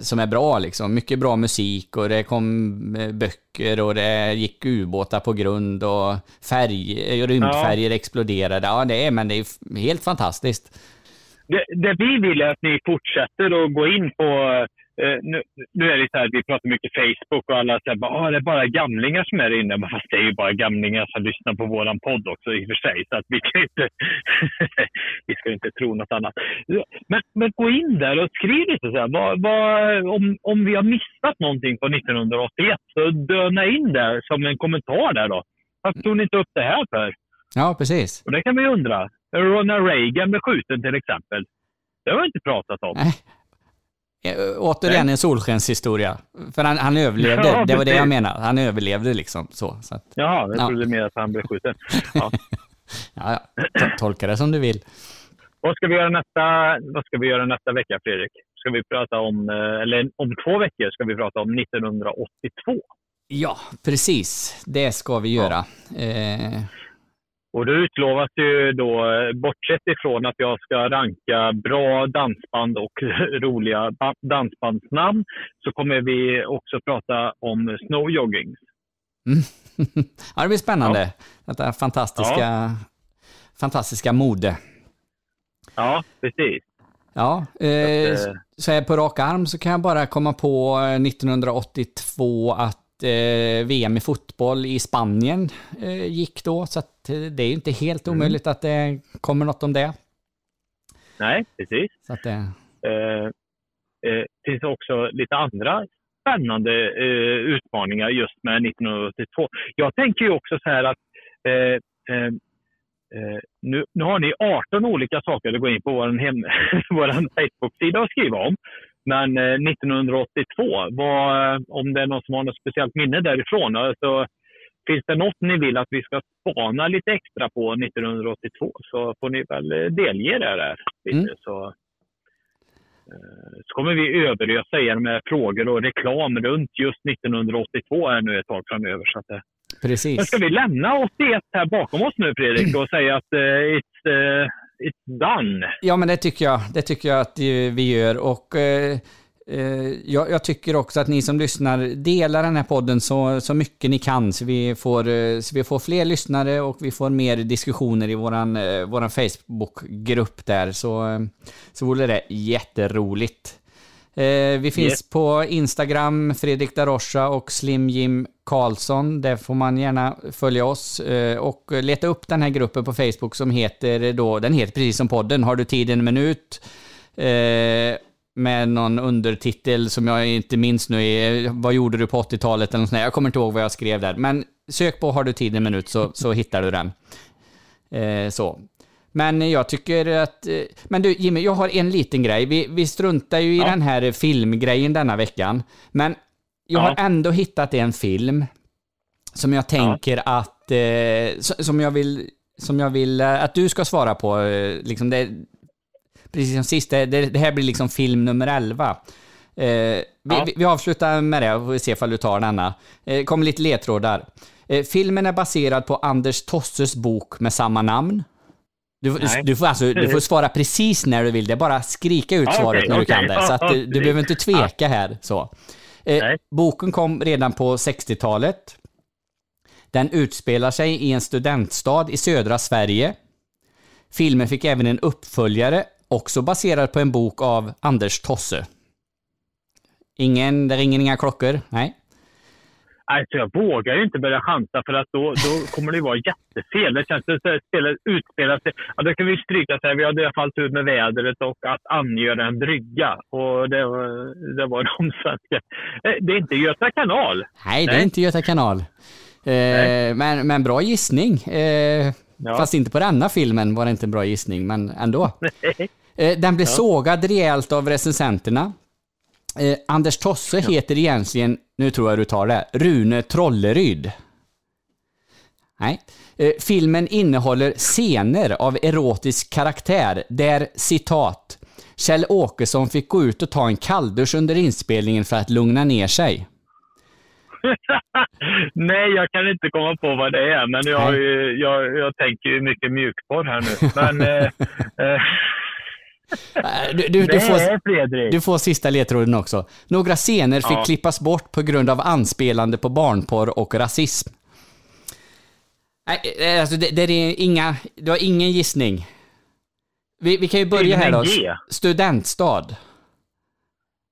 som är bra liksom. Mycket bra musik och det kom eh, böcker och det gick ubåtar på grund och färg, rymdfärger exploderade. Ja, det är, men det är helt fantastiskt. Det, det vi vill är att ni fortsätter att gå in på... Eh, nu, nu är det så här, vi pratar mycket Facebook och alla säger bara ah, det är bara gamlingar som är inne. Men fast det är ju bara gamlingar som lyssnar på våran podd också i och för sig. Så att vi kan inte... vi ska inte tro något annat. Men, men gå in där och skriv lite så här. Vad, vad, om, om vi har missat någonting på 1981 så döna in det som en kommentar där då. Varför tog ni inte upp det här för? Ja, precis. Och det kan vi undra. Ronald Reagan blev skjuten till exempel. Det har vi inte pratat om. Eh, Återigen en solskenshistoria. För han, han överlevde, Ja, det var det jag menade. Han överlevde liksom så. så att, Jaha, jag Ja. trodde mer att han blev skjuten. Ja. ja, ja. To- Tolka det som du vill. vad, ska vi göra nästa, vad ska vi göra nästa vecka, Fredrik? Ska vi prata om, eh, eller om två veckor ska vi prata om 1982. Ja, precis. Det ska vi göra. Eh, Och då utlovas ju då, eh, bortsett ifrån att jag ska ranka bra dansband och roliga ba- dansbandsnamn, så kommer vi också prata om snowjogging. Mm. ja, det blir spännande. Detta fantastiska, fantastiska mode. Ja, precis. Ja, eh, Så eh, här på rak arm så kan jag bara komma på eh, 1982 att eh, VM i fotboll i Spanien eh, gick då, så att eh, det är inte helt Mm. omöjligt att det kommer något om det. Nej, precis. Så att det... Eh, eh, finns också lite andra spännande eh, utmaningar just med 1982. Jag tänker ju också så här att eh, eh, eh, nu, nu har ni 18 olika saker att gå in på vår, hem, vår Facebook-sida och skriva om. Men eh, 1982, vad, om det är någon som har något speciellt minne därifrån, alltså, finns det något ni vill att vi ska spana lite extra på 1982 så får ni väl eh, delge det där. Lite, så, eh, så kommer vi överösa er med frågor och reklam runt just 1982 här nu ett tag framöver. Så att, eh, Precis. men ska vi lämna 81 här bakom oss nu Fredrik och säga att eh, it's, eh, it's done? Ja, men det tycker jag. Det tycker jag att vi gör. Och eh, eh, jag, jag tycker också att ni som lyssnar delar den här podden så, så mycket ni kan så vi, får, eh, så vi får fler lyssnare och vi får mer diskussioner i våran, eh, våran Facebook-grupp där. Så, eh, så vore det jätteroligt. Eh, vi finns Yes. på Instagram, Fredrik Darocha och Slim Jim Karlsson. Där får man gärna följa oss eh, och leta upp den här gruppen på Facebook som heter då, den heter precis som podden, Har du tid en minut? Eh, med någon undertitel som jag inte minns nu är, vad gjorde du på 80-talet eller något sånt där. Jag kommer inte ihåg vad jag skrev där. Men sök på Har du tid en minut så, så hittar du den. Eh, så. Men jag tycker att... eh, Men du Jimmy, jag har en liten grej. Vi, vi struntar ju i den här filmgrejen denna veckan. Men jag har Ja. ändå hittat en film som jag tänker att... Eh, som jag vill... Som jag vill eh, att du ska svara på. Eh, liksom det, precis som sist, det, det här blir liksom film nummer 11. Eh, vi, vi, vi avslutar med det och får se ifall du tar denna. Eh, kommer lite ledtrådar. Eh, filmen är baserad på Anders Tosses bok med samma namn. Du, du, Nej. du, får alltså, du får svara precis när du vill. Det är bara skrika ut Ja, svaret okej, när du okej. kan det. Så att du, du behöver inte tveka här. Så. Eh, boken kom redan på 60-talet. Den utspelar sig i en studentstad i södra Sverige. Filmen fick även en uppföljare, också baserad på en bok av Anders Tosse. Ingen, det ringer inga klockor? Nej. Alltså jag vågar ju inte börja chansa för att då, då kommer det vara jättefel. Det känns som att spelet utspelar sig... Ja, då kan vi stryka så här, vi hade i alla fall tur med vädret och att angöra en brygga. Och det var, det var de svenska. Eh, Det är inte Göta kanal. Nej, det är inte Göta kanal. Eh, men, men bra gissning. Eh, Fast inte på denna filmen var det inte en bra gissning, men ändå. Eh, den blev Ja. sågad rejält av recensenterna. Eh, Anders Tosse heter egentligen, nu tror jag du tar det, Rune Trolleryd. Nej. Eh, filmen innehåller scener av erotisk karaktär där, citat, Kjell Åkesson fick gå ut och ta en kalldusch under inspelningen för att lugna ner sig. Nej, jag kan inte komma på vad det är, men jag, jag, jag tänker ju mycket mjukporr här nu. Men... eh, eh, Du, du, du, Nej, får, du får sista ledtråden också. Några scener fick Ja. klippas bort på grund av anspelande på barnporr och rasism. Nej, eh, alltså det, det är inga, du har ingen gissning. Vi, vi kan ju börja här då. G. Studentstad.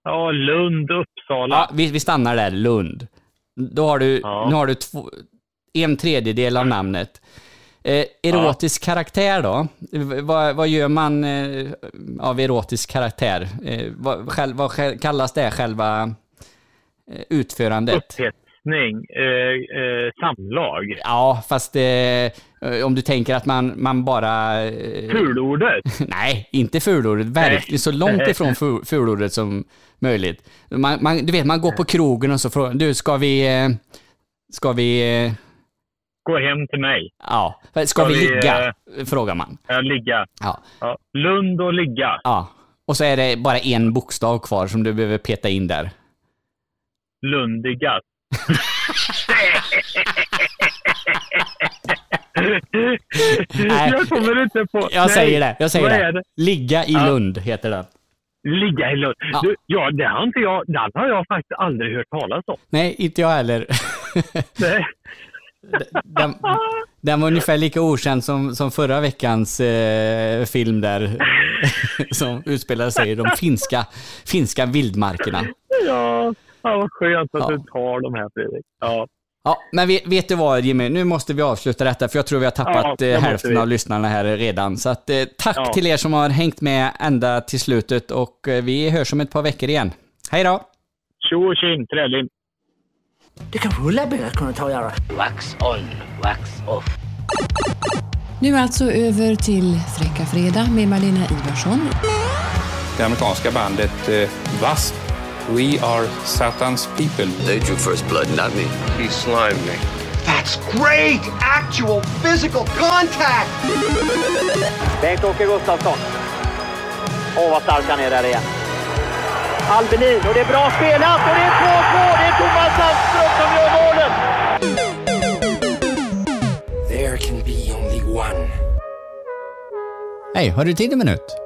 Ja, Lund, Uppsala. Ja, vi, vi stannar där, Lund. Då har du, nu har du två, en tredjedel av namnet. Eh, erotisk karaktär då? Vad, vad gör man eh, av erotisk karaktär? Eh, vad, själv, vad själv, kallas det själva eh, utförandet? Upphetsning, eh, eh, samlag. Ja, fast om du tänker att man, man bara... Eh, Fulordet? Nej, inte fulordet. Verkligen så långt ifrån fu- fulordet som möjligt. Man, man, du vet, man går på krogen och så frågar du, ska vi... Ska vi... Gå hem till mig. ja, ska, Ska vi vi, ligga? eh, Frågar man. Ja, ligga. Ja. Ja. Lund och ligga. Ja. Och så är det bara en bokstav kvar som du behöver peta in där. Lundigas. Nej. jag kommer inte på... Jag Nej. säger det, jag säger är det. Ligga i Ja. Lund heter den. Ligga i Lund. Ja. Du, ja, det har inte jag, den har jag faktiskt aldrig hört talas om. Nej, inte jag heller. Nej. Den, den var ungefär lika okänd som, som förra veckans eh, film där. som utspelade sig i de finska, finska vildmarkerna. Ja, ja vad skönt att Ja. du tar de här Fredrik. Ja. Ja, men vet, vet du vad Jimmy? Nu måste vi avsluta detta för jag tror vi har tappat Ja, eh, hälften vi. av lyssnarna här redan. Så att, eh, tack Ja. till er som har hängt med ända till slutet och eh, vi hörs om ett par veckor igen. Hej då! Tjo och tjim. Det kanske Ulla Bella kunde ta och göra. Wax on, wax off. Nu alltså över till Fräcka Fredag med Malena Ivarsson. Det amerikanska bandet eh, W.A.S.P. We are Satan's people. They drew first blood, not me. He slimed me. That's great actual physical contact! Bengt-Åke Gustafsson. Åh, vad stark han är där igen. Albelin, och det är bra spelat och det är 2-2! Det är Thomas Sandström som gör målet! There can be only one. Hej, har du tid en minut?